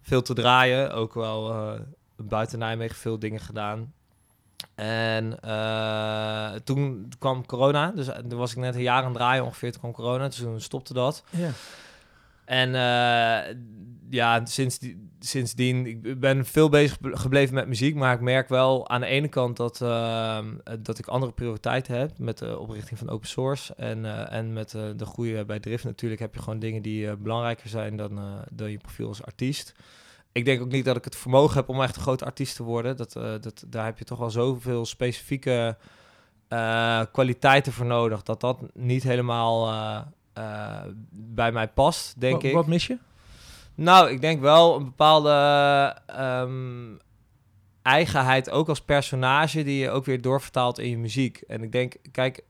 veel te draaien. Ook wel buiten Nijmegen veel dingen gedaan. En eh, toen kwam corona. Dus eh, toen was ik net een jaar aan het draaien ongeveer. Toen kwam corona, dus toen stopte dat. Ja. En eh, ja, sinds die, sindsdien, ik ben veel bezig gebleven met muziek, maar ik merk wel aan de ene kant dat, dat ik andere prioriteiten heb met de oprichting van open source en, en met de groei bij Drift natuurlijk heb je gewoon dingen die belangrijker zijn dan, dan je profiel als artiest. Ik denk ook niet dat ik het vermogen heb om echt een grote artiest te worden. Dat, dat, daar heb je toch wel zoveel specifieke kwaliteiten voor nodig, dat dat niet helemaal bij mij past, denk ik. Wat mis je? Nou, ik denk wel een bepaalde um, eigenheid, ook als personage, die je ook weer doorvertaalt in je muziek. En ik denk, kijk,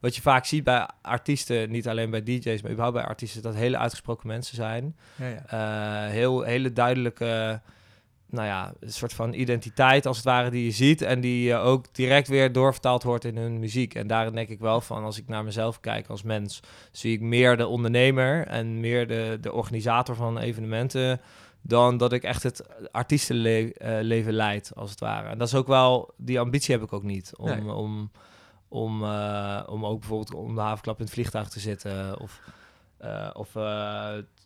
wat je vaak ziet bij artiesten, niet alleen bij DJ's, maar überhaupt bij artiesten, dat hele uitgesproken mensen zijn. Ja, ja. Uh, heel, hele duidelijke nou ja, een soort van identiteit als het ware die je ziet en die ook direct weer doorvertaald wordt in hun muziek. En daarin denk ik wel van, als ik naar mezelf kijk als mens, zie ik meer de ondernemer en meer de, de organisator van evenementen dan dat ik echt het artiestenleven leid, als het ware. En dat is ook wel, die ambitie heb ik ook niet, om, om, om, uh, om ook bijvoorbeeld om de havenklap in het vliegtuig te zitten of, uh, of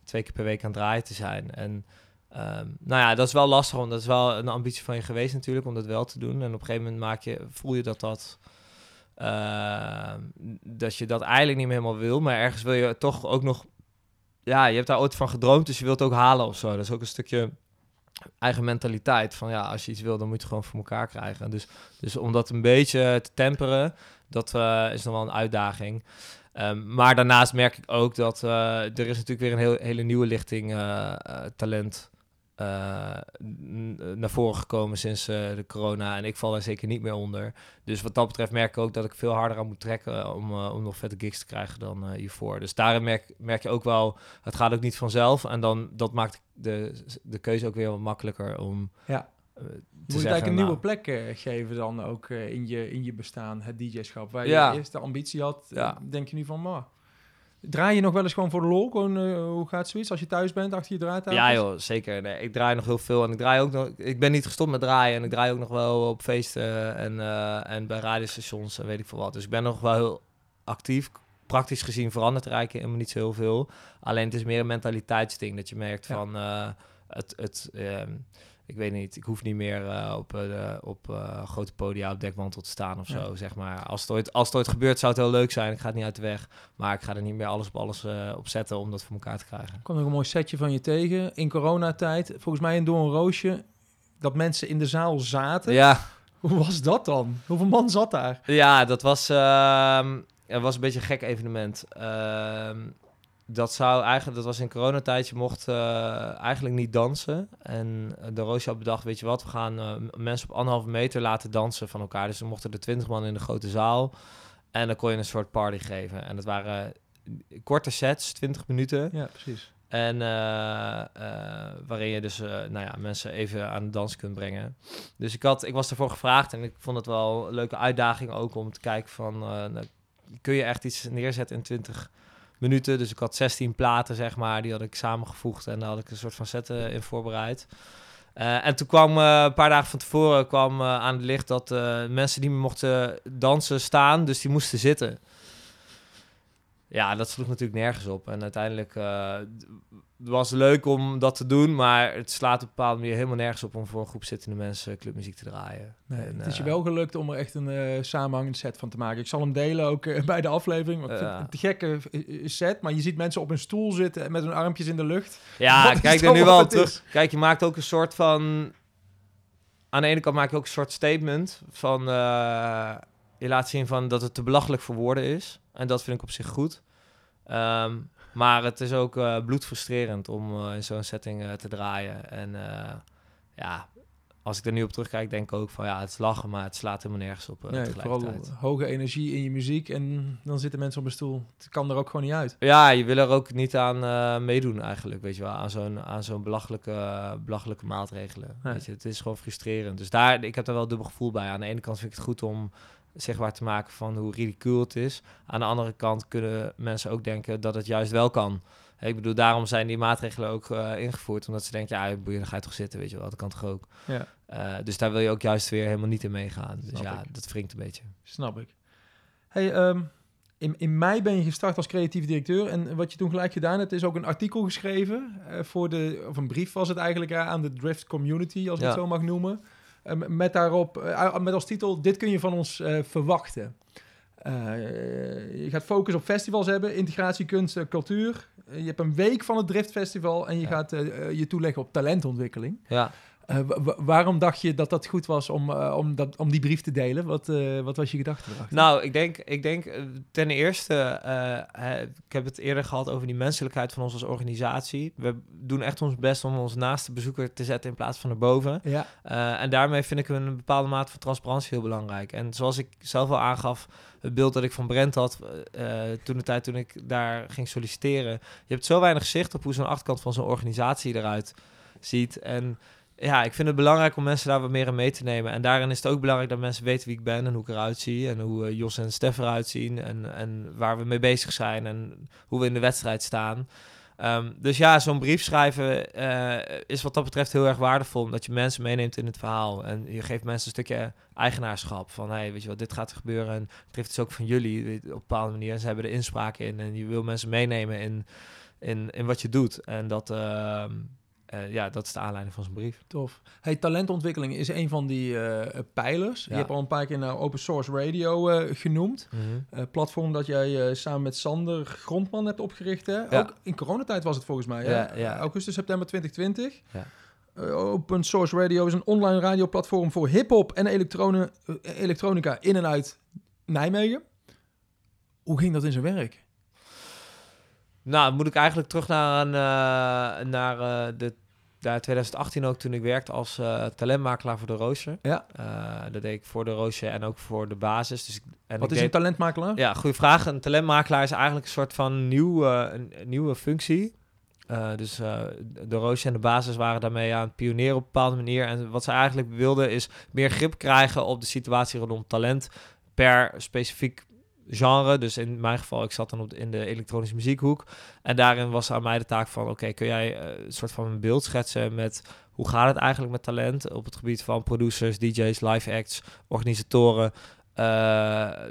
twee keer per week aan het draaien te zijn. En Ehm, nou ja, dat is wel lastig, want dat is wel een ambitie van je geweest natuurlijk om dat wel te doen. En op een gegeven moment maak je, voel je dat dat, uh, dat je dat eigenlijk niet meer helemaal wil, maar ergens wil je toch ook nog, ja, je hebt daar ooit van gedroomd, dus je wilt het ook halen of zo. Dat is ook een stukje eigen mentaliteit van ja, als je iets wil, dan moet je het gewoon voor elkaar krijgen. Dus, dus om dat een beetje te temperen, dat uh, is nog wel een uitdaging. Um, maar daarnaast merk ik ook dat uh, er is natuurlijk weer een heel, hele nieuwe lichting uh, talent uh, naar voren gekomen sinds uh, de corona. En ik val er zeker niet meer onder. Dus wat dat betreft merk ik ook dat ik veel harder aan moet trekken om, uh, om nog vette gigs te krijgen dan hiervoor. Dus daarin merk, merk je ook wel, het gaat ook niet vanzelf. En dan dat maakt de, de keuze ook weer wat makkelijker om. Ja. Je moet eigenlijk een nieuwe nou, plek geven dan ook in, je, in je bestaan, het DJ-schap. Waar je eerst de ambitie had, ja. denk je nu van, maar Draai je nog wel eens gewoon voor de lol? Gewoon, uh, hoe gaat zoiets als je thuis bent, achter je draaitafel? Ja joh, zeker. Nee, ik draai nog heel veel. En ik draai ook nog... Ik ben niet gestopt met draaien. En ik draai ook nog wel op feesten en, uh, en bij radiostations en weet ik veel wat. Dus ik ben nog wel heel actief. Praktisch gezien verandert er eigenlijk helemaal niet zo heel veel. Alleen het is meer een mentaliteitsding. Dat je merkt van... Uh, het... het ehm, ik weet niet, ik hoef niet meer uh, op, uh, op uh, grote podia op dekmantel te staan of zo, zeg maar. Als het, ooit, als het ooit gebeurt, zou het heel leuk zijn. Ik ga het niet uit de weg, maar ik ga er niet meer alles op alles op zetten om dat voor elkaar te krijgen. Ik kwam nog een mooi setje van je tegen. In coronatijd, volgens mij een door een roosje, dat mensen in de zaal zaten. Ja. Hoe was dat dan? Hoeveel man zat daar? Ja, dat was, uh, was een beetje een gek evenement. Dat zou eigenlijk, dat was in coronatijd, je mocht uh, eigenlijk niet dansen. En de Roosje had bedacht, weet je wat, we gaan uh, mensen op anderhalve meter laten dansen van elkaar. Dus we mochten er twintig man in de grote zaal. En dan kon je een soort party geven. En dat waren korte sets, 20 minuten. Ja, precies. En uh, waarin je dus nou ja, mensen even aan de dans kunt brengen. Dus ik, had, ik was ervoor gevraagd en ik vond het wel een leuke uitdaging ook om te kijken van... Nou, kun je echt iets neerzetten in 20 minuten. Dus ik had 16 platen, zeg maar. Die had ik samengevoegd en daar had ik een soort van zetten in voorbereid. Uh, en toen kwam uh, een paar dagen van tevoren kwam, uh, aan het licht dat mensen meer mochten dansen staan, dus die moesten zitten. Ja, dat sloeg natuurlijk nergens op. En uiteindelijk was leuk om dat te doen, maar het slaat op een bepaalde manier helemaal nergens op om voor een groep zittende mensen clubmuziek te draaien. Nee, het is je wel gelukt om er echt een uh, samenhangende set van te maken. Ik zal hem delen ook uh, bij de aflevering. Want uh, te gekke set, maar je ziet mensen op een stoel zitten met hun armpjes in de lucht. Ja, kijk er nu wel terug. Kijk, je maakt ook een soort van. Aan de ene kant maak je ook een soort statement van. je laat zien van dat het te belachelijk voor woorden is. En dat vind ik op zich goed. Um, maar het is ook uh, bloedfrustrerend om uh, in zo'n setting uh, te draaien. En ja, als ik er nu op terugkijk, denk ik ook van ja, het is lachen, maar het slaat helemaal nergens op. nee, vooral hoge energie in je muziek en dan zitten mensen op een stoel. Het kan er ook gewoon niet uit. Ja, je wil er ook niet aan meedoen eigenlijk, weet je wel, aan zo'n aan zo'n belachelijke, belachelijke maatregelen. Weet je, het is gewoon frustrerend. Dus daar, ik heb er wel dubbel gevoel bij. Aan de ene kant vind ik het goed om zichtbaar te maken van hoe ridicuul het is. Aan de andere kant kunnen mensen ook denken dat het juist wel kan. Ik bedoel, daarom zijn die maatregelen ook uh, ingevoerd. Omdat ze denken, ja, boeien, dan ga je toch zitten, weet je wel. Dat kan toch ook. Ja. Uh, dus daar wil je ook juist weer helemaal niet in meegaan. Dus ja, dat wringt een beetje. Snap ik. Hey, um, in, in mei ben je gestart als creatief directeur. En wat je toen gelijk gedaan hebt, is ook een artikel geschreven. eh, voor de, of een brief was het eigenlijk eh, aan de Drift Community, als ik Ja. het zo mag noemen. Eh, met daarop, eh, met als titel, dit kun je van ons eh, verwachten. Je gaat focus op festivals hebben, integratie, kunst, en cultuur. Je hebt een week van het Drift Festival en je Ja. gaat je toeleggen op talentontwikkeling. Ja. Eh, wa- wa- waarom dacht je dat dat goed was om, eh, om, dat, om die brief te delen? Wat, eh, wat was je gedachte erachter? Nou, ik denk, ik denk ten eerste, ik heb het eerder gehad over die menselijkheid van ons als organisatie. We doen echt ons best om ons naast de bezoeker te zetten in plaats van erboven. Ja, en daarmee vind ik een bepaalde mate van transparantie heel belangrijk. En zoals ik zelf al aangaf, het beeld dat ik van Brent had toen de tijd toen ik daar ging solliciteren. Je hebt zo weinig zicht op hoe zo'n achterkant van zo'n organisatie eruit ziet. En ja, ik vind het belangrijk om mensen daar wat meer in mee te nemen. En daarin is het ook belangrijk dat mensen weten wie ik ben en hoe ik eruit zie. En hoe eh, Jos en Stef eruit zien. En, en waar we mee bezig zijn en hoe we in de wedstrijd staan. Ehm, dus ja, zo'n brief schrijven eh, is wat dat betreft heel erg waardevol. Omdat je mensen meeneemt in het verhaal. En je geeft mensen een stukje eigenaarschap. Van, hey, weet je wat, dit gaat er gebeuren. En het drift is ook van jullie weet- op een bepaalde manier. En ze hebben er inspraak in. En je wil mensen meenemen in, in, in wat je doet. En dat, ehm, eh, ja, dat is de aanleiding van zo'n brief. tof. Hey, talentontwikkeling is een van die eh, pijlers. Je hebt al een paar keer naar Open Source Radio eh, genoemd. Eh, platform dat jij eh, samen met Sander Grondman hebt opgericht. Hè? Ja. Ook in coronatijd was het volgens mij. hè? Ja. Augustus, september 2020. Ja. Eh, Open Source Radio is een online radioplatform voor hip-hop en eh, elektronica in en uit Nijmegen. Hoe ging dat in zijn werk? Nou, moet ik eigenlijk terug naar, een, eh, naar eh, de, ja, 2018 ook, toen ik werkte als eh, talentmakelaar voor de Roosje. Ja. Eh, dat deed ik voor de Roosje en ook voor de basis. Dus ik, en Wat ik is een talentmakelaar? Ja, goede vraag. Een talentmakelaar is eigenlijk een soort van nieuw, eh, een, een nieuwe functie. Dus de Roosje en de basis waren daarmee aan het pionieren op een bepaalde manier. En wat ze eigenlijk wilden is meer grip krijgen op de situatie rondom talent per specifiek genre. Dus in mijn geval, ik zat dan op de, in de elektronische muziekhoek. En daarin was aan mij de taak van, oké, kun jij eh, een soort van een beeld schetsen met hoe gaat het eigenlijk met talent op het gebied van producers, DJ's, live acts, organisatoren. Eh,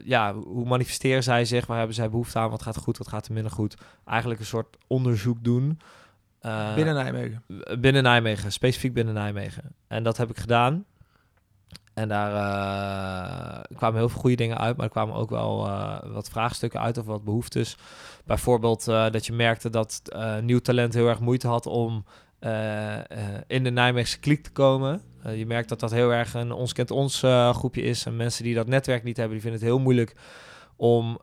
ja, hoe manifesteren zij zich? Waar hebben zij behoefte aan? Wat gaat goed? Wat gaat er minder goed? Eigenlijk een soort onderzoek doen. Eh, Binnen Nijmegen. binnen Nijmegen, specifiek binnen Nijmegen. En dat heb ik gedaan. En daar eh, kwamen heel veel goede dingen uit, maar er kwamen ook wel eh, wat vraagstukken uit of wat behoeftes. Bijvoorbeeld eh, dat je merkte dat nieuw talent heel erg moeite had om in de Nijmeegse kliek te komen. Je merkt dat dat heel erg een ons kent ons groepje is. En mensen die dat netwerk niet hebben, die vinden het heel moeilijk om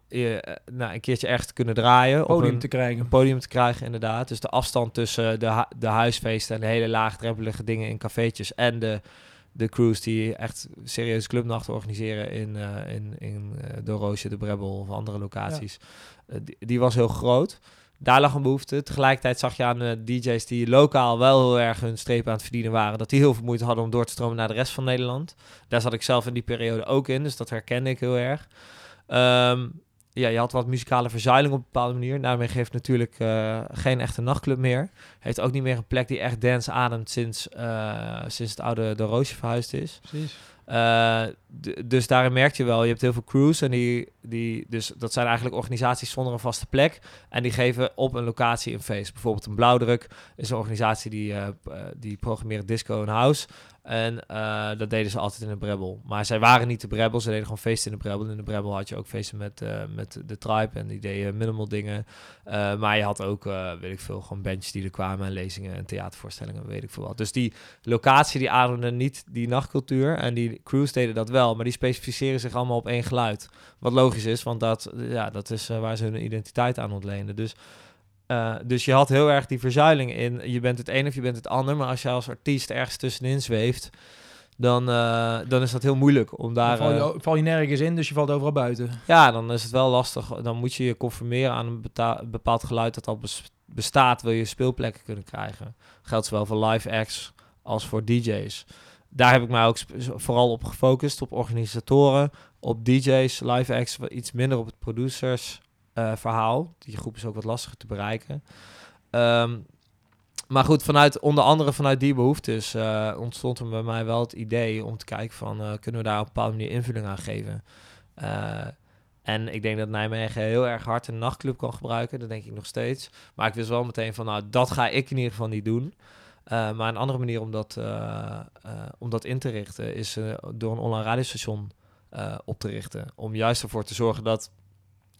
nou, een keertje ergens te kunnen draaien. Podium een- te krijgen. een podium te krijgen, inderdaad. Dus de afstand tussen de, hu- de huisfeesten en de hele laagdrempelige dingen in cafeetjes en de, de crews die echt serieuze clubnachten organiseren in, eh, in, in eh, de Roosje, de Brebbel of andere locaties. Eh, die, die was heel groot. Daar lag een behoefte. Tegelijkertijd zag je aan de DJ's die lokaal wel heel erg hun streep aan het verdienen waren, dat die heel veel moeite hadden om door te stromen naar de rest van Nederland. Daar zat ik zelf in die periode ook in, dus dat herkende ik heel erg. Ehm, ja, je had wat muzikale verzuiling op een bepaalde manier. Nijmegen heeft natuurlijk eh, geen echte nachtclub meer. Heeft ook niet meer een plek die echt dance ademt sinds, eh, sinds het oude De Roosje verhuisd is. Precies. Eh, dus daarin merk je wel, je hebt heel veel crews en die, die, dus dat zijn eigenlijk organisaties zonder een vaste plek. En die geven op een locatie een feest. Bijvoorbeeld een Blauwdruk is een organisatie die, die programmeert disco en house. En eh, dat deden ze altijd in de Brebbel. Maar zij waren niet de Brebbel, ze deden gewoon feesten in de Brebbel. In de Brebbel had je ook feesten met, eh, met de Tribe en die deden minimal dingen. Eh, maar je had ook, weet ik veel, gewoon bandjes die er kwamen en lezingen en theatervoorstellingen, weet ik veel wat. Dus die locatie die ademde niet die nachtcultuur en die crews deden dat wel, maar die specificeren zich allemaal op één geluid. Wat logisch is, want dat, ja, dat is waar ze hun identiteit aan ontleenden. Dus, eh, dus je had heel erg die verzuiling in, je bent het een of je bent het ander, maar als je als artiest ergens tussenin zweeft, dan, eh, dan is dat heel moeilijk om daar... Dan val je, eh, val je nergens in, dus je valt overal buiten. ja, dan is het wel lastig. Dan moet je je conformeren aan een beta- bepaald geluid dat al bes- bestaat, wil je speelplekken kunnen krijgen. Geldt zowel voor live acts als voor DJ's. Daar heb ik mij ook sp- vooral op gefocust, op organisatoren, op DJ's, live acts, wat iets minder op het producers eh, verhaal. Die groep is ook wat lastiger te bereiken. Ehm, maar goed, vanuit, onder andere vanuit die behoeftes eh, ontstond er bij mij wel het idee om te kijken van, eh, kunnen we daar op een bepaalde manier invulling aan geven? En ik denk dat Nijmegen heel erg hard een nachtclub kan gebruiken. Dat denk ik nog steeds. Maar ik wist wel meteen van, nou, dat ga ik in ieder geval niet doen. Uh, maar een andere manier om dat, uh, uh, om dat in te richten is door een online radiostation op te richten. Om juist ervoor te zorgen dat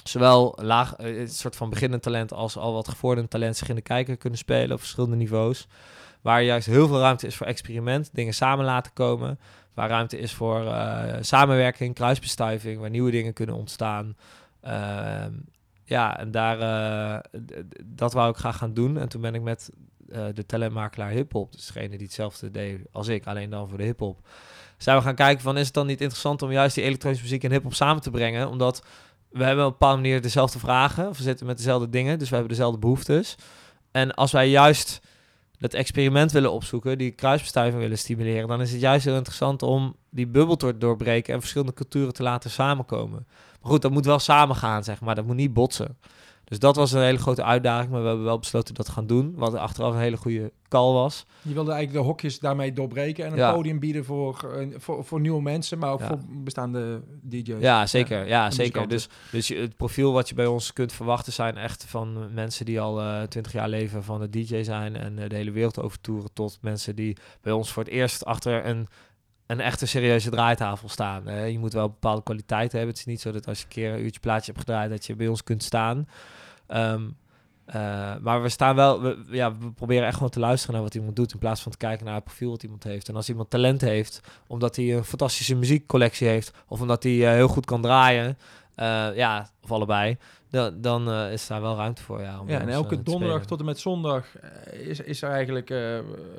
zowel laag, een soort van beginnend talent als al wat gevorderd talent zich in de kijker kunnen spelen op verschillende niveaus. Waar juist heel veel ruimte is voor experiment, dingen samen laten komen. Waar ruimte is voor samenwerking, kruisbestuiving, waar nieuwe dingen kunnen ontstaan. Ehm, ja, en daar, dat wou ik graag gaan doen. En toen ben ik met de talentmakelaar hip-hop, dus degene die hetzelfde deed als ik, alleen dan voor de hip-hop. Zijn we gaan kijken van is het dan niet interessant om juist die elektronische muziek en hip-hop samen te brengen? Omdat we hebben op een bepaalde manier dezelfde vragen, of we zitten met dezelfde dingen, dus we hebben dezelfde behoeftes. En als wij juist dat experiment willen opzoeken, die kruisbestuiving willen stimuleren, dan is het juist heel interessant om die bubbel te doorbreken en verschillende culturen te laten samenkomen. Maar goed, dat moet wel samengaan, zeg maar. Dat moet niet botsen. Dus dat was een hele grote uitdaging, maar we hebben wel besloten dat te gaan doen. Wat achteraf een hele goede call was. Je wilde eigenlijk de hokjes daarmee doorbreken en een podium bieden voor, uh, voor, voor nieuwe mensen, maar ook voor bestaande DJ's. Ja, zeker. Ja, zeker. Dus, dus het profiel wat je bij ons kunt verwachten zijn echt van mensen die al uh, eh, 20 jaar leven van het DJ zijn en uh, de hele wereld overtoeren tot mensen die bij ons voor het eerst achter een een echte serieuze draaitafel staan. je moet wel bepaalde kwaliteit hebben. Het is niet zo dat als je een keer een uurtje plaatje hebt gedraaid, dat je bij ons kunt staan. Um, uh, maar we staan wel, we, ja, we proberen echt gewoon te luisteren naar wat iemand doet, in plaats van te kijken naar het profiel wat iemand heeft. En als iemand talent heeft, omdat hij een fantastische muziekcollectie heeft, of omdat hij uh, heel goed kan draaien, uh, ja, of allebei, dan, dan is daar wel ruimte voor. Ja, om ja en elke donderdag tot en met zondag is, is er eigenlijk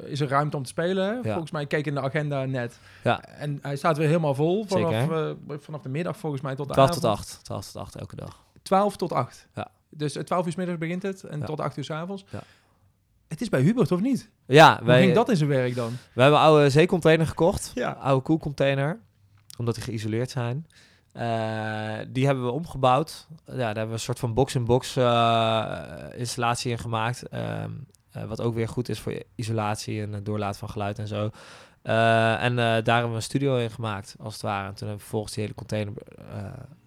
is er ruimte om te spelen. Ja. Volgens mij keek in de agenda net. Ja. En hij staat weer helemaal vol vanaf, vanaf de middag volgens mij tot de 12 avond. tot 8. 12 tot 8 elke dag. 12 tot 8. Ja. Dus 12 uur s middags begint het en tot 8 uur s avonds. Ja. Het is bij Hubert, of niet? Ja. Wij, Hoe ging dat in zijn werk dan? We hebben een oude zeecontainer gekocht. Ja. Oude koelcontainer. Omdat die geïsoleerd zijn. Uh, die hebben we omgebouwd. Ja, daar hebben we een soort van box-in-box uh, installatie in gemaakt. Uh, wat ook weer goed is voor isolatie en het doorlaten van geluid en zo. En daar hebben we een studio in gemaakt, als het ware. En toen hebben we vervolgens die hele container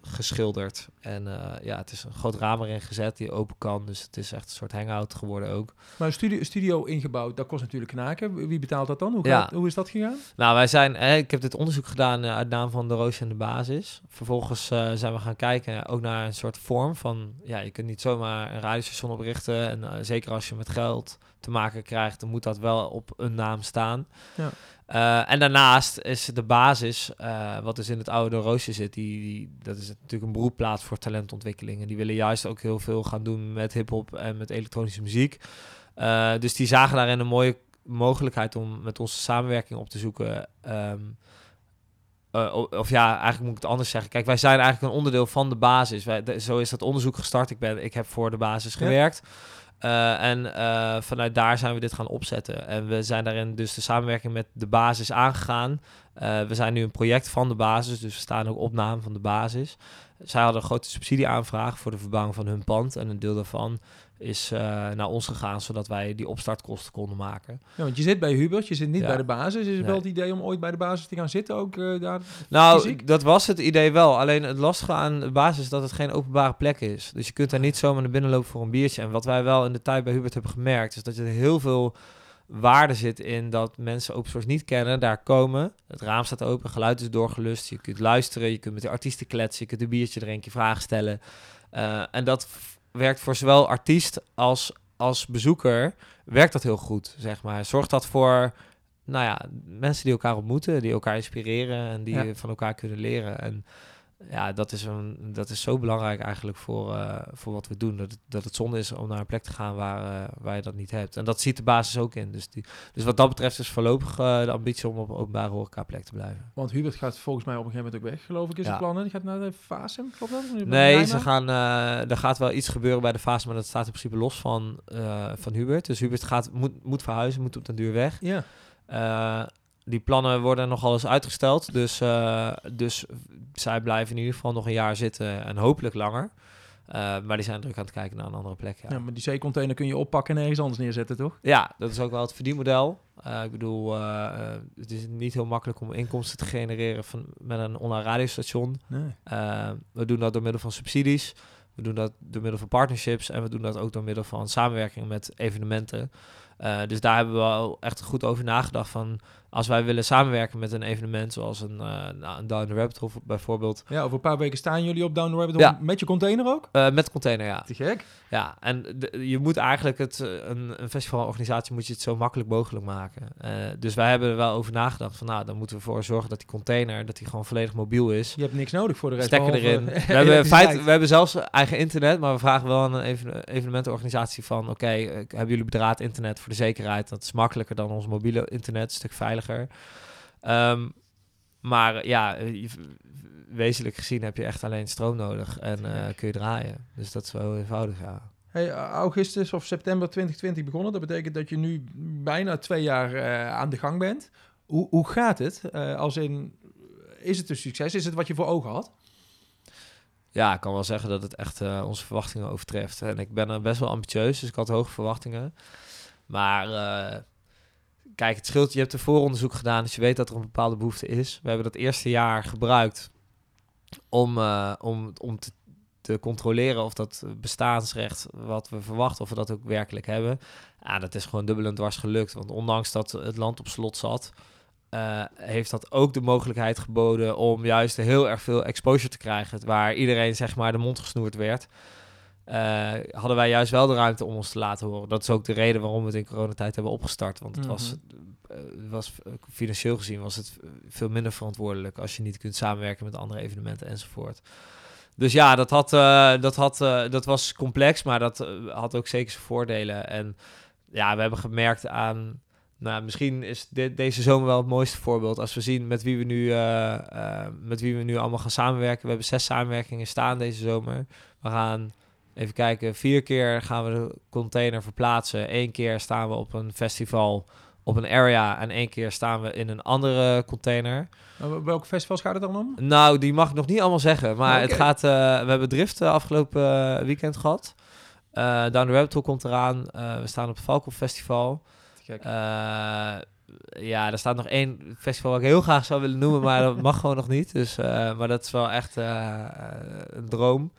geschilderd. En ja, het is een groot raam erin gezet die open kan. Dus het is echt een soort hangout geworden ook. Maar een studio, studio ingebouwd, dat kost natuurlijk knaken. Wie betaalt dat dan? Hoe, gaat, hoe is dat gegaan? Nou, wij zijn... ik heb dit onderzoek gedaan uit naam van de Roosje en de Basis. Vervolgens zijn we gaan kijken ook naar een soort vorm van... Ja, je kunt niet zomaar een radiostation oprichten. En zeker als je met geld te maken krijgt, dan moet dat wel op een naam staan. Ja. Uh, en daarnaast is de basis, uh, wat dus in het oude Roosje zit, die, die, dat is natuurlijk een beroepplaats voor talentontwikkeling. En die willen juist ook heel veel gaan doen met hip-hop en met elektronische muziek. Uh, dus die zagen daarin een mooie mogelijkheid om met onze samenwerking op te zoeken. Um, of ja, eigenlijk moet ik het anders zeggen. Kijk, wij zijn eigenlijk een onderdeel van de basis. Wij, de, zo is dat onderzoek gestart. Ik, ben, ik heb voor de basis gewerkt. Ja. Uh, en uh, vanuit daar zijn we dit gaan opzetten. En we zijn daarin dus de samenwerking met de basis aangegaan. Uh, we zijn nu een project van de basis, dus we staan ook op naam van de basis. Zij hadden een grote subsidieaanvraag voor de verbouwing van hun pand. En een deel daarvan is uh, naar ons gegaan, zodat wij die opstartkosten konden maken. Ja, want je zit bij Hubert, je zit niet ja. bij de basis. Is het wel het idee om ooit bij de basis te gaan zitten ook uh, daar? Nou, fysiek? dat was het idee wel. Alleen het lastige aan de basis is dat het geen openbare plek is. Dus je kunt daar niet zomaar naar binnen lopen voor een biertje. En wat wij wel in de tijd bij Hubert hebben gemerkt, is dat er heel veel waarde zit in dat mensen open source niet kennen, daar komen. Het raam staat open, geluid is doorgelust. Je kunt luisteren, je kunt met de artiesten kletsen, je kunt een biertje drinken, vragen stellen. Uh, en dat werkt voor zowel artiest als, als bezoeker, werkt dat heel goed, zeg maar. Zorgt dat voor, nou ja, mensen die elkaar ontmoeten, die elkaar inspireren en die ja. van elkaar kunnen leren. En ja, dat is, een, dat is zo belangrijk eigenlijk voor, uh, voor wat we doen. Dat het, dat het zonde is om naar een plek te gaan waar, uh, waar je dat niet hebt. En dat ziet de basis ook in. Dus, die, dus wat dat betreft is voorlopig uh, de ambitie om op een openbare horecaplek te blijven. Want Hubert gaat volgens mij op een gegeven moment ook weg, geloof ik, is ja. het plannen. Die gaat naar de fase, klopt dat? Nee, ze gaan, er gaat wel iets gebeuren bij de fase, maar dat staat in principe los van, van Hubert. Dus Hubert gaat, moet, moet verhuizen, moet op den duur weg. Ja die plannen worden nogal eens uitgesteld. Dus, uh, dus zij blijven in ieder geval nog een jaar zitten en hopelijk langer. Uh, maar die zijn druk aan het kijken naar een andere plek. Ja, ja maar die zeecontainer kun je oppakken en ergens anders neerzetten, toch? Ja, dat is ook wel het verdienmodel. Eh, ik bedoel, eh, eh, het is niet heel makkelijk om inkomsten te genereren van, met een online radiostation. Nee. Eh, we doen dat door middel van subsidies. We doen dat door middel van partnerships. En we doen dat ook door middel van samenwerking met evenementen. Eh, dus daar hebben we wel echt goed over nagedacht van... als wij willen samenwerken met een evenement zoals een, uh, een Down the Rabbit Hole bijvoorbeeld... Ja, over een paar weken staan jullie op Down the Rabbit Hole Ja. met je container ook? eh, met container, ja. Te gek. Ja, en de- je moet eigenlijk het, eh, een, een festivalorganisatie moet je het zo makkelijk mogelijk maken. Dus wij hebben er wel over nagedacht van, nou, dan moeten we ervoor zorgen dat die container, dat die gewoon volledig mobiel is. Je hebt niks nodig voor de rest. Stekker erin. We hebben, we hebben zelfs eigen internet, maar we vragen wel aan een even- evenementenorganisatie van, oké, hebben jullie bedraad internet voor de zekerheid? Dat is makkelijker dan ons mobiele internet, een stuk veiliger. Ehm, maar ja, eh, wezenlijk gezien heb je echt alleen stroom nodig en eh, kun je draaien. Dus dat is wel heel eenvoudig, ja. Hey, augustus of september 2020 begonnen. Dat betekent dat je nu bijna twee jaar eh, aan de gang bent. Hoe, hoe gaat het? Als in, is het een succes? Is het wat je voor ogen had? Ja, ik kan wel zeggen dat het echt onze verwachtingen overtreft. En ik ben er best wel ambitieus, dus ik had hoge verwachtingen. Maar kijk, het scheelt. Je hebt een vooronderzoek gedaan, dus je weet dat er een bepaalde behoefte is. We hebben dat eerste jaar gebruikt om, eh, om, om te, controleren of dat bestaansrecht wat we verwachten, of we dat ook werkelijk hebben. Ja, dat is gewoon dubbel en dwars gelukt. Want ondanks dat het land op slot zat, eh, heeft dat ook de mogelijkheid geboden om juist heel erg veel exposure te krijgen. Waar iedereen zeg maar de mond gesnoerd werd. Eh, hadden wij juist wel de ruimte om ons te laten horen. Dat is ook de reden waarom we het in coronatijd hebben opgestart. Want het was, eh, was eh, financieel gezien was het veel minder verantwoordelijk als je niet kunt samenwerken met andere evenementen enzovoort. Dus ja, dat, had, dat, had, dat was complex, maar dat had ook zeker zijn voordelen. En ja, we hebben gemerkt aan. Nou, misschien is dit, deze zomer wel het mooiste voorbeeld. Als we zien met wie we, nu, met wie we nu allemaal gaan samenwerken. We hebben zes samenwerkingen staan deze zomer. We gaan even kijken. Vier keer gaan we de container verplaatsen. Eén keer staan we op een festival op een area. En één keer staan we in een andere container. Uh, welke festivals gaat het dan om? Nou, die mag ik nog niet allemaal zeggen. Maar het gaat. eh, we hebben Drift eh, afgelopen eh, weekend gehad. Eh Down the Rabbit Hole komt eraan. We staan op het Falcon Festival. Ja, er staat nog één festival wat ik heel graag zou willen noemen, maar dat mag gewoon nog niet. Dus, maar dat is wel echt een droom.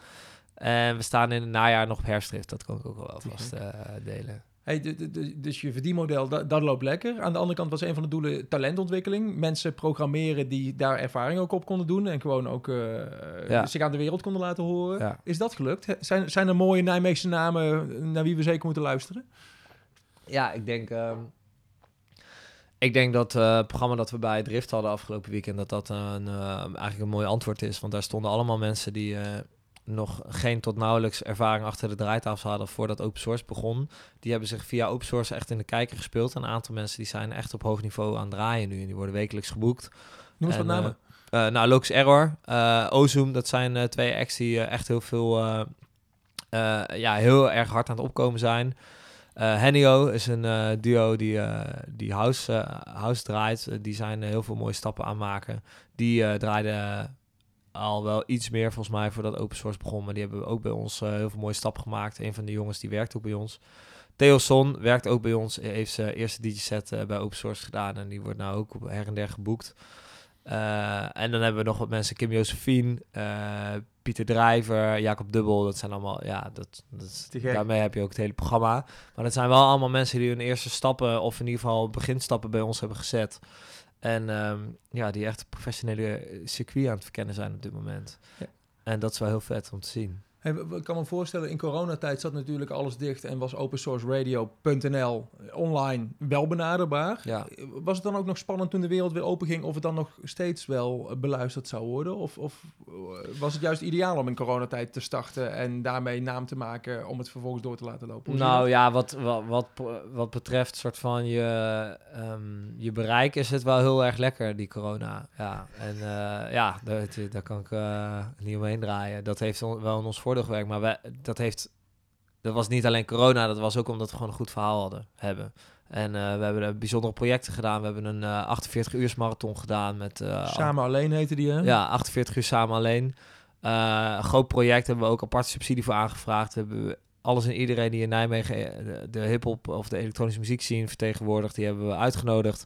En we staan in het najaar nog op herfstdrift. Dat kan ik ook wel vast gek. eh, delen. Hey, de- de- de- dus je verdienmodel, dat, dat loopt lekker. Aan de andere kant was een van de doelen talentontwikkeling. Mensen programmeren die daar ervaring ook op konden doen. En gewoon ook eh, Ja. zich aan de wereld konden laten horen. Ja. Is dat gelukt? Zijn, zijn er mooie Nijmeegse namen naar wie we zeker moeten luisteren? Ja, ik denk, ehm, ik denk dat eh, het programma dat we bij Drift hadden afgelopen weekend, dat dat een, eigenlijk een mooi antwoord is. Want daar stonden allemaal mensen die nog geen tot nauwelijks ervaring achter de draaitafel hadden voordat open source begon. Die hebben zich via open source echt in de kijker gespeeld. En een aantal mensen die zijn echt op hoog niveau aan het draaien nu. En die worden wekelijks geboekt. Noem eens En, wat namen. eh, nou, Locus Error, eh Ozum, dat zijn twee acts die echt heel veel, ja, heel erg hard aan het opkomen zijn. Hennio is een duo die, eh, die house, house draait. Die zijn heel veel mooie stappen aan maken. Die draaiden al wel iets meer volgens mij voordat open source begon. Maar die hebben ook bij ons eh, heel veel mooie stappen gemaakt. Een van de jongens die werkt ook bij ons. Theo Son werkt ook bij ons. Heeft zijn eerste DJ-set eh, bij open source gedaan. En die wordt nou ook op her en der geboekt. Eh, en dan hebben we nog wat mensen. Kim Josephine, Pieter Drijver, Jacob Dubbel. Dat zijn allemaal, ja, dat, dat daarmee heb je ook het hele programma. Maar dat zijn wel allemaal mensen die hun eerste stappen, of in ieder geval beginstappen bij ons hebben gezet. En ehm, ja, die echt professionele circuit aan het verkennen zijn op dit moment. Ja. En dat is wel heel vet om te zien. Hey, ik kan me voorstellen, in coronatijd zat natuurlijk alles dicht en was opensourceradio.nl online wel benaderbaar. Ja. Was het dan ook nog spannend toen de wereld weer open ging of het dan nog steeds wel eh, beluisterd zou worden? Of, of eh, was het juist ideaal om in coronatijd te starten en daarmee naam te maken om het vervolgens door te laten lopen? Nou ja, wat, wat, wat, wat betreft soort van je, ehm, je bereik is het wel heel erg lekker, die corona. Ja, en eh, ja, daar, daar kan ik niet omheen draaien. Dat heeft wel in ons voordeel gewerkt, maar wij, dat heeft... Dat was niet alleen corona, dat was ook omdat we gewoon een goed verhaal hadden, hebben. En eh, we hebben er bijzondere projecten gedaan. We hebben een eh 48 uur marathon gedaan met... eh, Samen alleen heette die, hè? ja, 48 uur samen alleen. Eh, een groot project hebben we ook apart subsidie voor aangevraagd. We hebben alles en iedereen die in Nijmegen eh, de, de hip-hop of de elektronische muziek zien vertegenwoordigt, die hebben we uitgenodigd.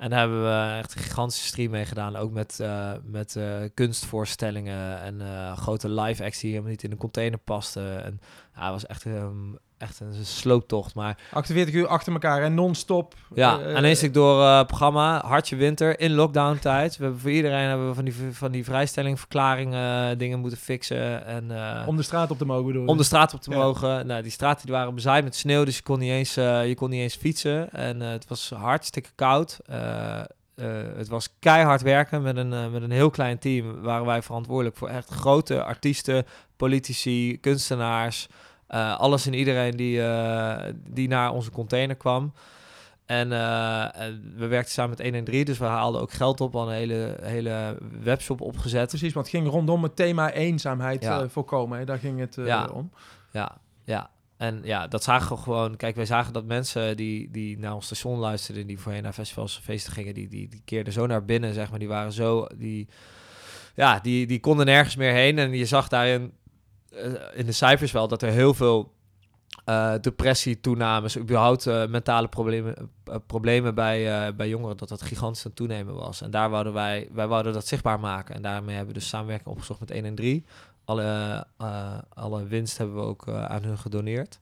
En daar hebben we echt een gigantische stream mee gedaan. Ook met, eh, met eh, kunstvoorstellingen en eh, grote live acts die helemaal niet in de container pasten. En ja, was echt, ehm, echt een slooptocht. Maar 48 uur achter elkaar en non-stop. ja, eh, en eens ik door eh programma Hartje Winter in lockdown tijd. We hebben voor iedereen hebben we van die, van die vrijstellingverklaringen dingen moeten fixen. En, eh, Om de straat op te mogen bedoel je? om de straat op te Ja. mogen. Nou, die straten die waren bezaaid met sneeuw, dus je kon niet eens, eh, je kon niet eens fietsen. En eh, het was hartstikke koud. Eh, eh, het was keihard werken met een, eh, met een heel klein team. Waren wij verantwoordelijk voor echt grote artiesten, politici, kunstenaars. Eh, alles en iedereen die, eh, die naar onze container kwam. En eh, we werkten samen met 113, dus we haalden ook geld op. Al een hele, hele webshop opgezet. Precies, want het ging rondom het thema eenzaamheid Ja. voorkomen. Hè? Daar ging het Ja. om. Ja, ja. En ja, dat zagen we gewoon. Kijk, wij zagen dat mensen die, die naar ons station luisterden, die voorheen naar festivals en feesten gingen, die, die, die keerden zo naar binnen, zeg maar. Die waren zo, die, ja, die, die konden nergens meer heen. En je zag daarin in de cijfers wel dat er heel veel eh, depressie toenames, überhaupt eh, mentale problemen, eh, problemen bij, eh, bij jongeren, dat dat gigantisch aan toenemen was. En daar wouden wij, wij wouden dat zichtbaar maken. En daarmee hebben we dus samenwerking opgezocht met 113. Alle, eh, alle winst hebben we ook eh, aan hun gedoneerd.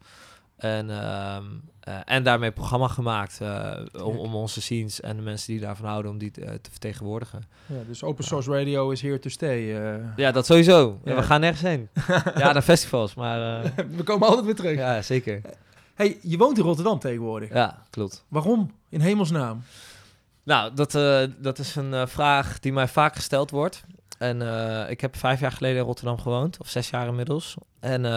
En, ehm, eh, en daarmee programma gemaakt eh, om, om onze scenes en de mensen die daarvan houden, om die te, eh, te vertegenwoordigen. Ja, dus open source radio is here to stay. eh. Ja, dat sowieso. Ja. We gaan nergens heen. ja, naar festivals, maar eh, We komen altijd weer terug. ja, zeker. Hey, je woont in Rotterdam tegenwoordig. Ja, klopt. Waarom? In hemelsnaam. Nou, dat, eh, dat is een eh, vraag die mij vaak gesteld wordt. En eh, ik heb vijf jaar geleden in Rotterdam gewoond, of zes jaar inmiddels. En eh,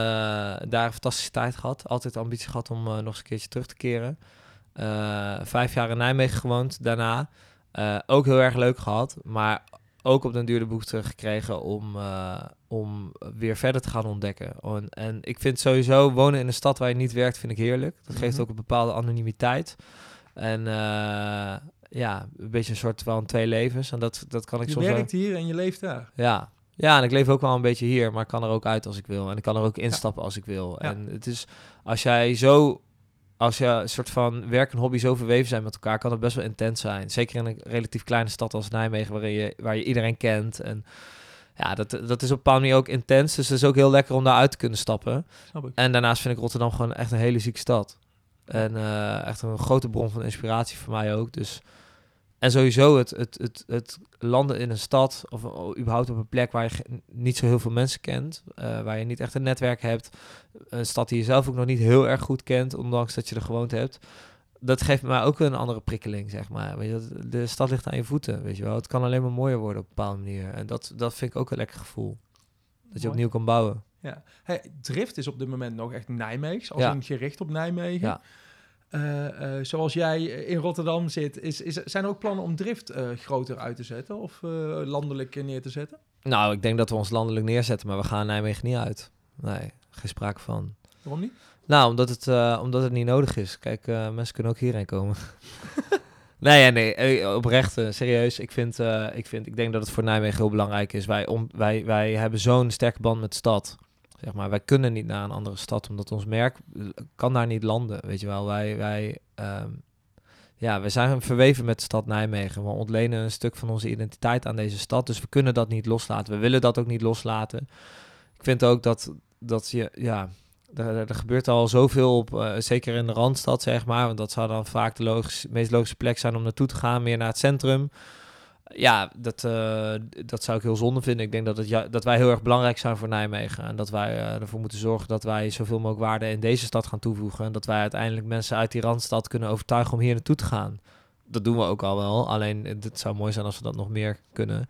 daar een fantastische tijd gehad. Altijd de ambitie gehad om eh, nog eens een keertje terug te keren. Vijf jaar in Nijmegen gewoond daarna. Ook heel erg leuk gehad, maar ook op den duur de behoefte gekregen om, om weer verder te gaan ontdekken. En, en ik vind sowieso wonen in een stad waar je niet werkt, vind ik heerlijk. Dat geeft Mhm. ook een bepaalde anonimiteit. En ja, een beetje een soort van twee levens. En dat, dat kan ik Je soms wel- werkt hier en je leeft daar. ja. ja, en ik leef ook wel een beetje hier, maar ik kan er ook uit als ik wil. En ik kan er ook instappen als ik wil. Ja. En het is, als jij zo, als je een soort van werk en hobby zo verweven zijn met elkaar, kan het best wel intens zijn. Zeker in een relatief kleine stad als Nijmegen, waarin je, waar je iedereen kent. En ja, dat, dat is op een bepaalde manier ook intens. Dus het is ook heel lekker om daaruit te kunnen stappen. En daarnaast vind ik Rotterdam gewoon echt een hele zieke stad. En eh, echt een grote bron van inspiratie voor mij ook. Dus, en sowieso het, het, het, het landen in een stad of o- überhaupt op een plek waar je niet zo heel veel mensen kent. eh, waar je niet echt een netwerk hebt. Een stad die je zelf ook nog niet heel erg goed kent, ondanks dat je er gewoond hebt. Dat geeft mij ook een andere prikkeling, zeg maar. Weet je, de stad ligt aan je voeten, weet je wel. Het kan alleen maar mooier worden op een bepaalde manier. En dat, dat vind ik ook een lekker gevoel. Dat je Mooi. opnieuw kan bouwen. Hey, Drift is op dit moment nog echt Nijmeegs, als Ja. gericht op Nijmegen. Ja. Eh, zoals jij in Rotterdam zit, is, is, zijn er ook plannen om Drift eh, groter uit te zetten of landelijk neer te zetten? Nou, ik denk dat we ons landelijk neerzetten, maar we gaan Nijmegen niet uit. Nee, geen sprake van. Waarom niet? Nou, omdat het, omdat het niet nodig is. Kijk, mensen kunnen ook hierheen komen. nee, ja, nee, oprecht, serieus. Ik vind, ik vind, ik denk dat het voor Nijmegen heel belangrijk is. Wij, om, wij, wij hebben zo'n sterke band met de stad. Zeg maar, wij kunnen niet naar een andere stad, omdat ons merk kan daar niet landen. Weet je wel, wij, wij, ehm, ja, we zijn verweven met de stad Nijmegen. We ontlenen een stuk van onze identiteit aan deze stad, dus we kunnen dat niet loslaten. We willen dat ook niet loslaten. Ik vind ook dat, dat je, ja, er, er gebeurt al zoveel op, eh, zeker in de Randstad, zeg maar. Want dat zou dan vaak de logisch, meest logische plek zijn om naartoe te gaan, meer naar het centrum. Ja, dat, eh, dat zou ik heel zonde vinden. Ik denk dat, het ja, dat wij heel erg belangrijk zijn voor Nijmegen. En dat wij eh, ervoor moeten zorgen dat wij zoveel mogelijk waarde in deze stad gaan toevoegen. En dat wij uiteindelijk mensen uit die Randstad kunnen overtuigen om hier naartoe te gaan. Dat doen we ook al wel. Alleen eh, het zou mooi zijn als we dat nog meer kunnen.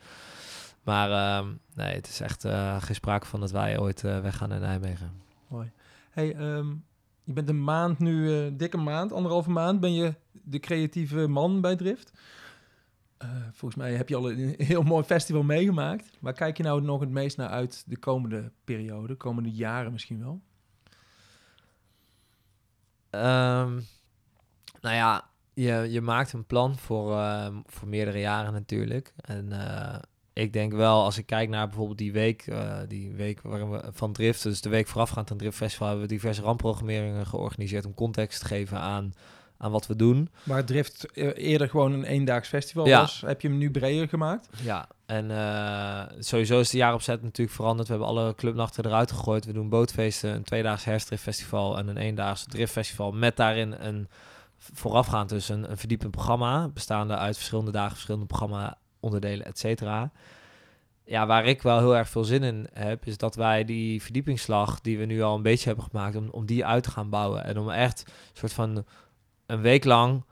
Maar ehm, nee, het is echt geen sprake van dat wij ooit weggaan naar Nijmegen. Mooi. Hey, ehm, je bent een maand nu, dikke maand, anderhalve maand, ben je de creatieve man bij Drift. Eh, volgens mij heb je al een heel mooi festival meegemaakt. Waar kijk je nou nog het meest naar uit de komende periode, komende jaren misschien wel? Ehm, nou ja, je, je maakt een plan voor, ehm, voor meerdere jaren natuurlijk. En eh, ik denk wel, als ik kijk naar bijvoorbeeld die week, uh, die week waarin we van Drift, dus de week voorafgaand aan Drift Festival, hebben we diverse rampprogrammeringen georganiseerd om context te geven aan, aan wat we doen. Waar Drift eerder gewoon een eendaags festival was, heb je hem nu breder gemaakt? Ja, en uh, sowieso is de jaaropzet natuurlijk veranderd. We hebben alle clubnachten eruit gegooid. We doen bootfeesten, een tweedaags herfstdriftfestival en een eendaags driftfestival met daarin een voorafgaand dus een, een verdiepend programma, bestaande uit verschillende dagen, verschillende programma onderdelen, et cetera. Ja, waar ik wel heel erg veel zin in heb, is dat wij die verdiepingsslag die we nu al een beetje hebben gemaakt, om, om die uit te gaan bouwen. En om echt een soort van een week lang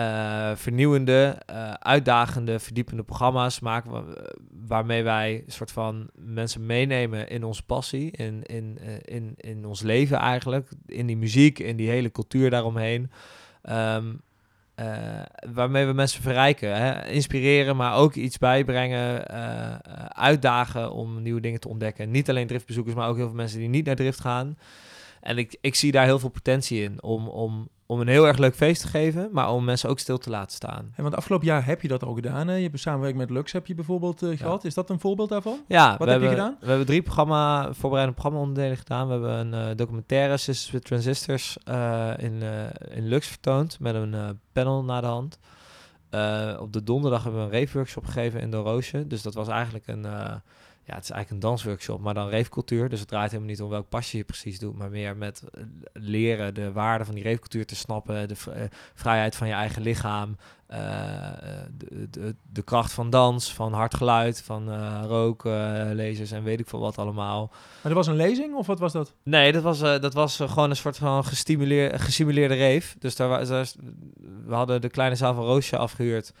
uh, vernieuwende, uh, uitdagende, verdiepende programma's maken. waarmee wij een soort van mensen meenemen in onze passie, in, in, uh, in, in ons leven eigenlijk. In die muziek, in die hele cultuur daaromheen. Uh, waarmee we mensen verrijken, hè? inspireren, maar ook iets bijbrengen, uitdagen om nieuwe dingen te ontdekken. Niet alleen driftbezoekers, maar ook heel veel mensen die niet naar drift gaan. En ik, ik zie daar heel veel potentie in om, om, om een heel erg leuk feest te geven, maar om mensen ook stil te laten staan. En want afgelopen jaar heb je dat al gedaan. Hè? Je hebt samenwerking met Lux heb je bijvoorbeeld uh, gehad. Is dat een voorbeeld daarvan? Ja. Wat heb hebben, je gedaan? We hebben drie programma, voorbereidende programma-onderdelen gedaan. We hebben een uh, documentaire, Sisters with Transistors, uh, in, in Lux vertoond met een panel naar de hand. op de donderdag hebben we een rave-workshop gegeven in Roosje. Dus dat was eigenlijk een ja, het is eigenlijk een dansworkshop, maar dan reefcultuur. Dus het draait helemaal niet om welk pasje je precies doet, maar meer met eh, leren de waarde van die reefcultuur te snappen, de uh, vrijheid van je eigen lichaam, uh, de, de, de, kracht van dans, van hard geluid, van uh, roken, lasers en weet ik veel wat allemaal. Maar dat was een lezing of wat was dat? Nee, dat was, dat was gewoon een soort van gestimuleerde, gesimuleerde reef. Dus daar, daar, we hadden de kleine zaal van Roosje afgehuurd.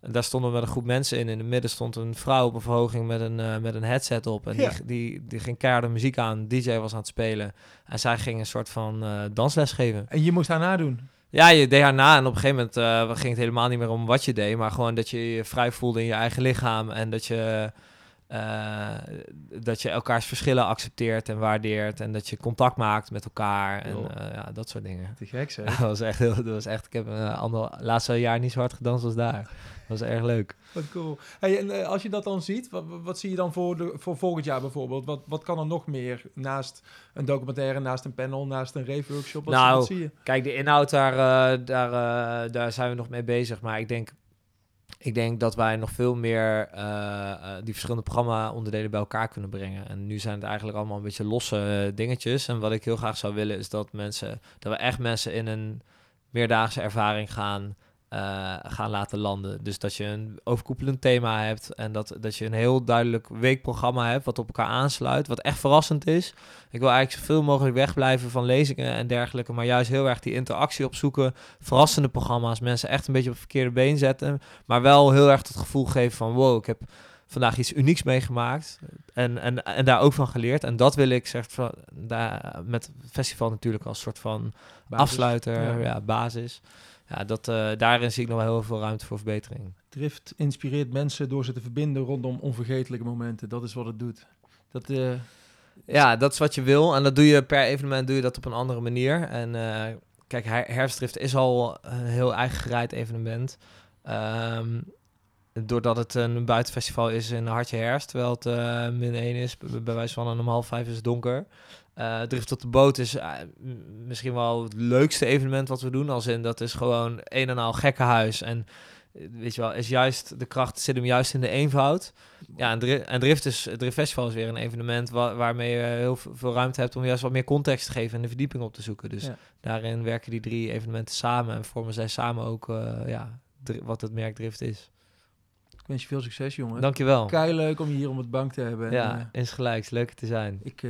En daar stonden we met een groep mensen in. In het midden stond een vrouw op een verhoging met een, uh, met een headset op. En die, die, die ging keiharde muziek aan. DJ was aan het spelen. En zij ging een soort van uh, dansles geven. En je moest haar nadoen? Ja, je deed haar na. En op een gegeven moment uh, ging het helemaal niet meer om wat je deed. Maar gewoon dat je je vrij voelde in je eigen lichaam. En dat je... Uh, dat je elkaars verschillen accepteert en waardeert. En dat je contact maakt met elkaar. En uh, ja, dat soort dingen. Te gek, zeg. dat was echt heel... Dat was echt, ik heb een ander, laatste jaar niet zo hard gedanst als daar. Dat was erg leuk. Wat cool. Hey, en als je dat dan ziet, wat, wat zie je dan voor, de, voor volgend jaar bijvoorbeeld? Wat, wat kan er nog meer naast een documentaire, naast een panel, naast een rave workshop? Wat, nou, wat zie je? kijk, de inhoud, daar, uh, daar, daar zijn we nog mee bezig. Maar ik denk, ik denk dat wij nog veel meer die verschillende programma-onderdelen bij elkaar kunnen brengen. En nu zijn het eigenlijk allemaal een beetje losse dingetjes. En wat ik heel graag zou willen, is dat mensen, dat we echt mensen in een meerdaagse ervaring gaan uh, gaan laten landen. Dus dat je een overkoepelend thema hebt en dat, dat je een heel duidelijk weekprogramma hebt wat op elkaar aansluit, wat echt verrassend is. Ik wil eigenlijk zoveel mogelijk wegblijven van lezingen en dergelijke, maar juist heel erg die interactie opzoeken, verrassende programma's, mensen echt een beetje op het verkeerde been zetten, maar wel heel erg het gevoel geven van wow, ik heb vandaag iets unieks meegemaakt en, en, en daar ook van geleerd. En dat wil ik zeg, van, daar, met festival natuurlijk als soort van basis. afsluiter, ja. ja basis ja, dat, uh, daarin zie ik nog wel heel veel ruimte voor verbetering. Drift inspireert mensen door ze te verbinden rondom onvergetelijke momenten. Dat is wat het doet. Dat, uh... Ja, dat is wat je wil. En dat doe je per evenement doe je dat op een andere manier. En uh, kijk, her herfstdrift is al een heel eigen gereid evenement. Um, doordat het een buitenfestival is in hartje herfst, terwijl het min 1 is, bij wijze van om half vijf is het donker. Uh, Drift tot de boot is uh, misschien wel het leukste evenement wat we doen. Als in dat is gewoon een en al gekkenhuis. En weet je wel, is juist de kracht zit hem juist in de eenvoud. Ja, en, dri en Drift, is, Drift Festival is weer een evenement wa waarmee je heel veel ruimte hebt om juist wat meer context te geven en de verdieping op te zoeken. Dus ja. daarin werken die drie evenementen samen en vormen zij samen ook uh, ja, wat het merk Drift is. Wens je veel succes, jongen. Dankjewel. Kei leuk om je hier om het bank te hebben. Ja, en, insgelijks. Leuk te zijn. Ik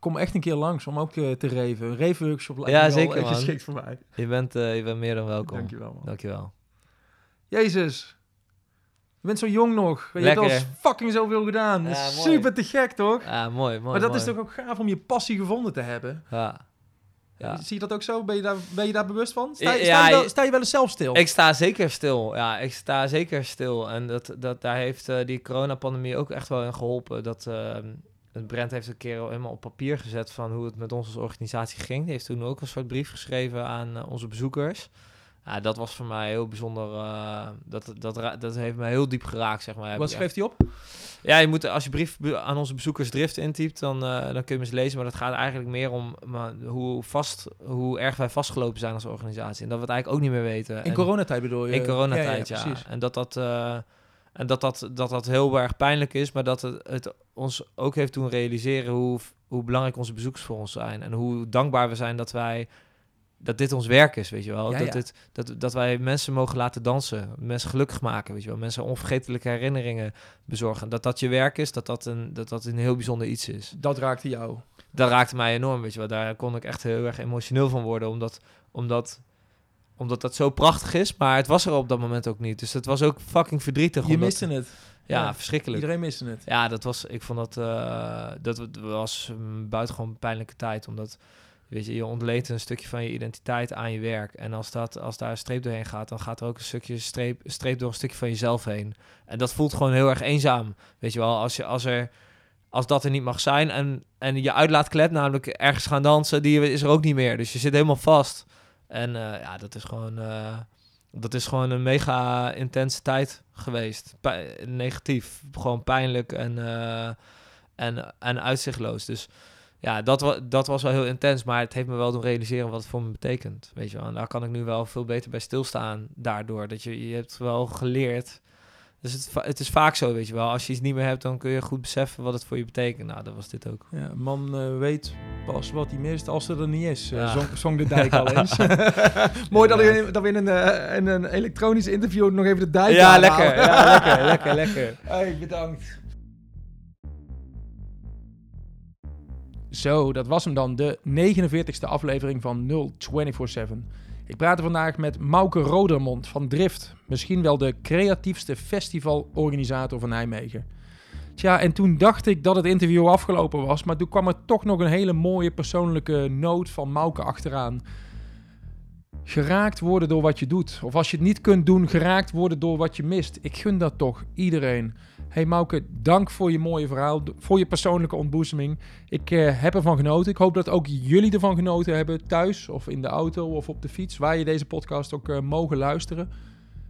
kom echt een keer langs om ook uh, te reven. Een reven workshop lijkt ja, zeker, man. geschikt voor mij. Je bent, je bent meer dan welkom. Dankjewel, man. Dankjewel. Jezus. Je bent zo jong nog. Je Lekker, hebt al fucking zoveel gedaan. Ja, super te gek, toch? Ja, mooi, mooi. maar dat mooi. is toch ook gaaf om je passie gevonden te hebben? Ja. Ja. Zie je dat ook zo? Ben je daar, ben je daar bewust van? Sta, Ja, sta, je wel, sta je wel eens zelf stil? Ik sta zeker stil. Ja, ik sta zeker stil. En dat, dat, daar heeft eh, die coronapandemie ook echt wel in geholpen. Dat, uh, Brent heeft een keer al helemaal op papier gezet van hoe het met ons als organisatie ging. Die heeft toen ook een soort brief geschreven aan eh, onze bezoekers. Ja, dat was voor mij heel bijzonder. eh, dat, dat, ra- dat heeft me heel diep geraakt, zeg maar. Wat schreef hij op? Ja, je moet als je brief aan onze bezoekers Drift intypt, dan, eh, dan kun je hem eens lezen. Maar dat gaat eigenlijk meer om maar, hoe, vast, hoe erg wij vastgelopen zijn als organisatie. En dat we het eigenlijk ook niet meer weten. In En- coronatijd bedoel je? in coronatijd, ja. precies. En dat dat, eh, en dat, dat, dat dat heel erg pijnlijk is, maar dat het, het ons ook heeft doen realiseren hoe, hoe belangrijk onze bezoekers voor ons zijn. En hoe dankbaar we zijn dat wij dat dit ons werk is, weet je wel. Ja, dat, ja. Dit, dat, dat wij mensen mogen laten dansen, mensen gelukkig maken, weet je wel. Mensen onvergetelijke herinneringen bezorgen. Dat dat je werk is, dat dat een, dat dat een heel bijzonder iets is. Dat raakte jou. Dat raakte mij enorm, weet je wel. Daar kon ik echt heel erg emotioneel van worden, omdat, omdat, omdat dat zo prachtig is. Maar het was er op dat moment ook niet. Dus het was ook fucking verdrietig. Je omdat- miste het. Ja, ja. verschrikkelijk. Iedereen miste het. Ja, dat was, ik vond dat, eh, dat was een buitengewoon pijnlijke tijd. Omdat, weet je, je ontleent een stukje van je identiteit aan je werk. En als, dat, als daar een streep doorheen gaat, dan gaat er ook een stukje streep, streep door een stukje van jezelf heen. En dat voelt gewoon heel erg eenzaam. Weet je wel, als, je, als, er, als dat er niet mag zijn en, en je uitlaatklep, namelijk ergens gaan dansen, die is er ook niet meer. Dus je zit helemaal vast. En eh, ja, dat is gewoon... eh, dat is gewoon een mega intense tijd geweest. Negatief. Gewoon pijnlijk en, eh, en, en uitzichtloos. Dus ja, dat, wa dat was wel heel intens. Maar het heeft me wel doen realiseren wat het voor me betekent. Weet je wel. En daar kan ik nu wel veel beter bij stilstaan daardoor. Dat je, je hebt wel geleerd. Dus het, het is vaak zo, weet je wel. Als je iets niet meer hebt, dan kun je goed beseffen wat het voor je betekent. Nou, dat was dit ook. Ja, man eh, weet pas wat hij mist als er er niet is. eh, Ja. zong, zong de dijk al eens. Mooi dat we, dat we in, een, eh, in een elektronisch interview nog even de dijk Ja, lekker. Ja, lekker, lekker, lekker. Hey, bedankt. Zo, dat was hem dan, de 49ste aflevering van 0247. Ik praatte vandaag met Mauke Rodermond van Drift. Misschien wel de creatiefste festivalorganisator van Nijmegen. Tja, en toen dacht ik dat het interview afgelopen was, maar toen kwam er toch nog een hele mooie persoonlijke noot van Mauke achteraan. Geraakt worden door wat je doet. Of als je het niet kunt doen, geraakt worden door wat je mist. Ik gun dat toch iedereen. Hey Mauke, dank voor je mooie verhaal, voor je persoonlijke ontboezeming. Ik eh, heb ervan genoten. Ik hoop dat ook jullie ervan genoten hebben thuis of in de auto of op de fiets, waar je deze podcast ook eh, mogen luisteren.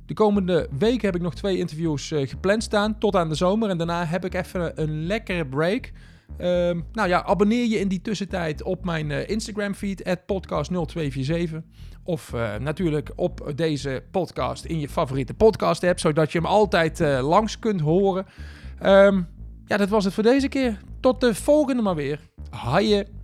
De komende week heb ik nog twee interviews eh, gepland staan, tot aan de zomer. En daarna heb ik even een lekkere break. Ehm, nou ja, abonneer je in die tussentijd op mijn eh, Instagram feed, podcast0247. Of eh, natuurlijk op deze podcast in je favoriete podcast app, zodat je hem altijd eh, langs kunt horen. Ehm, ja, dat was het voor deze keer. Tot de volgende maar weer. Haaien.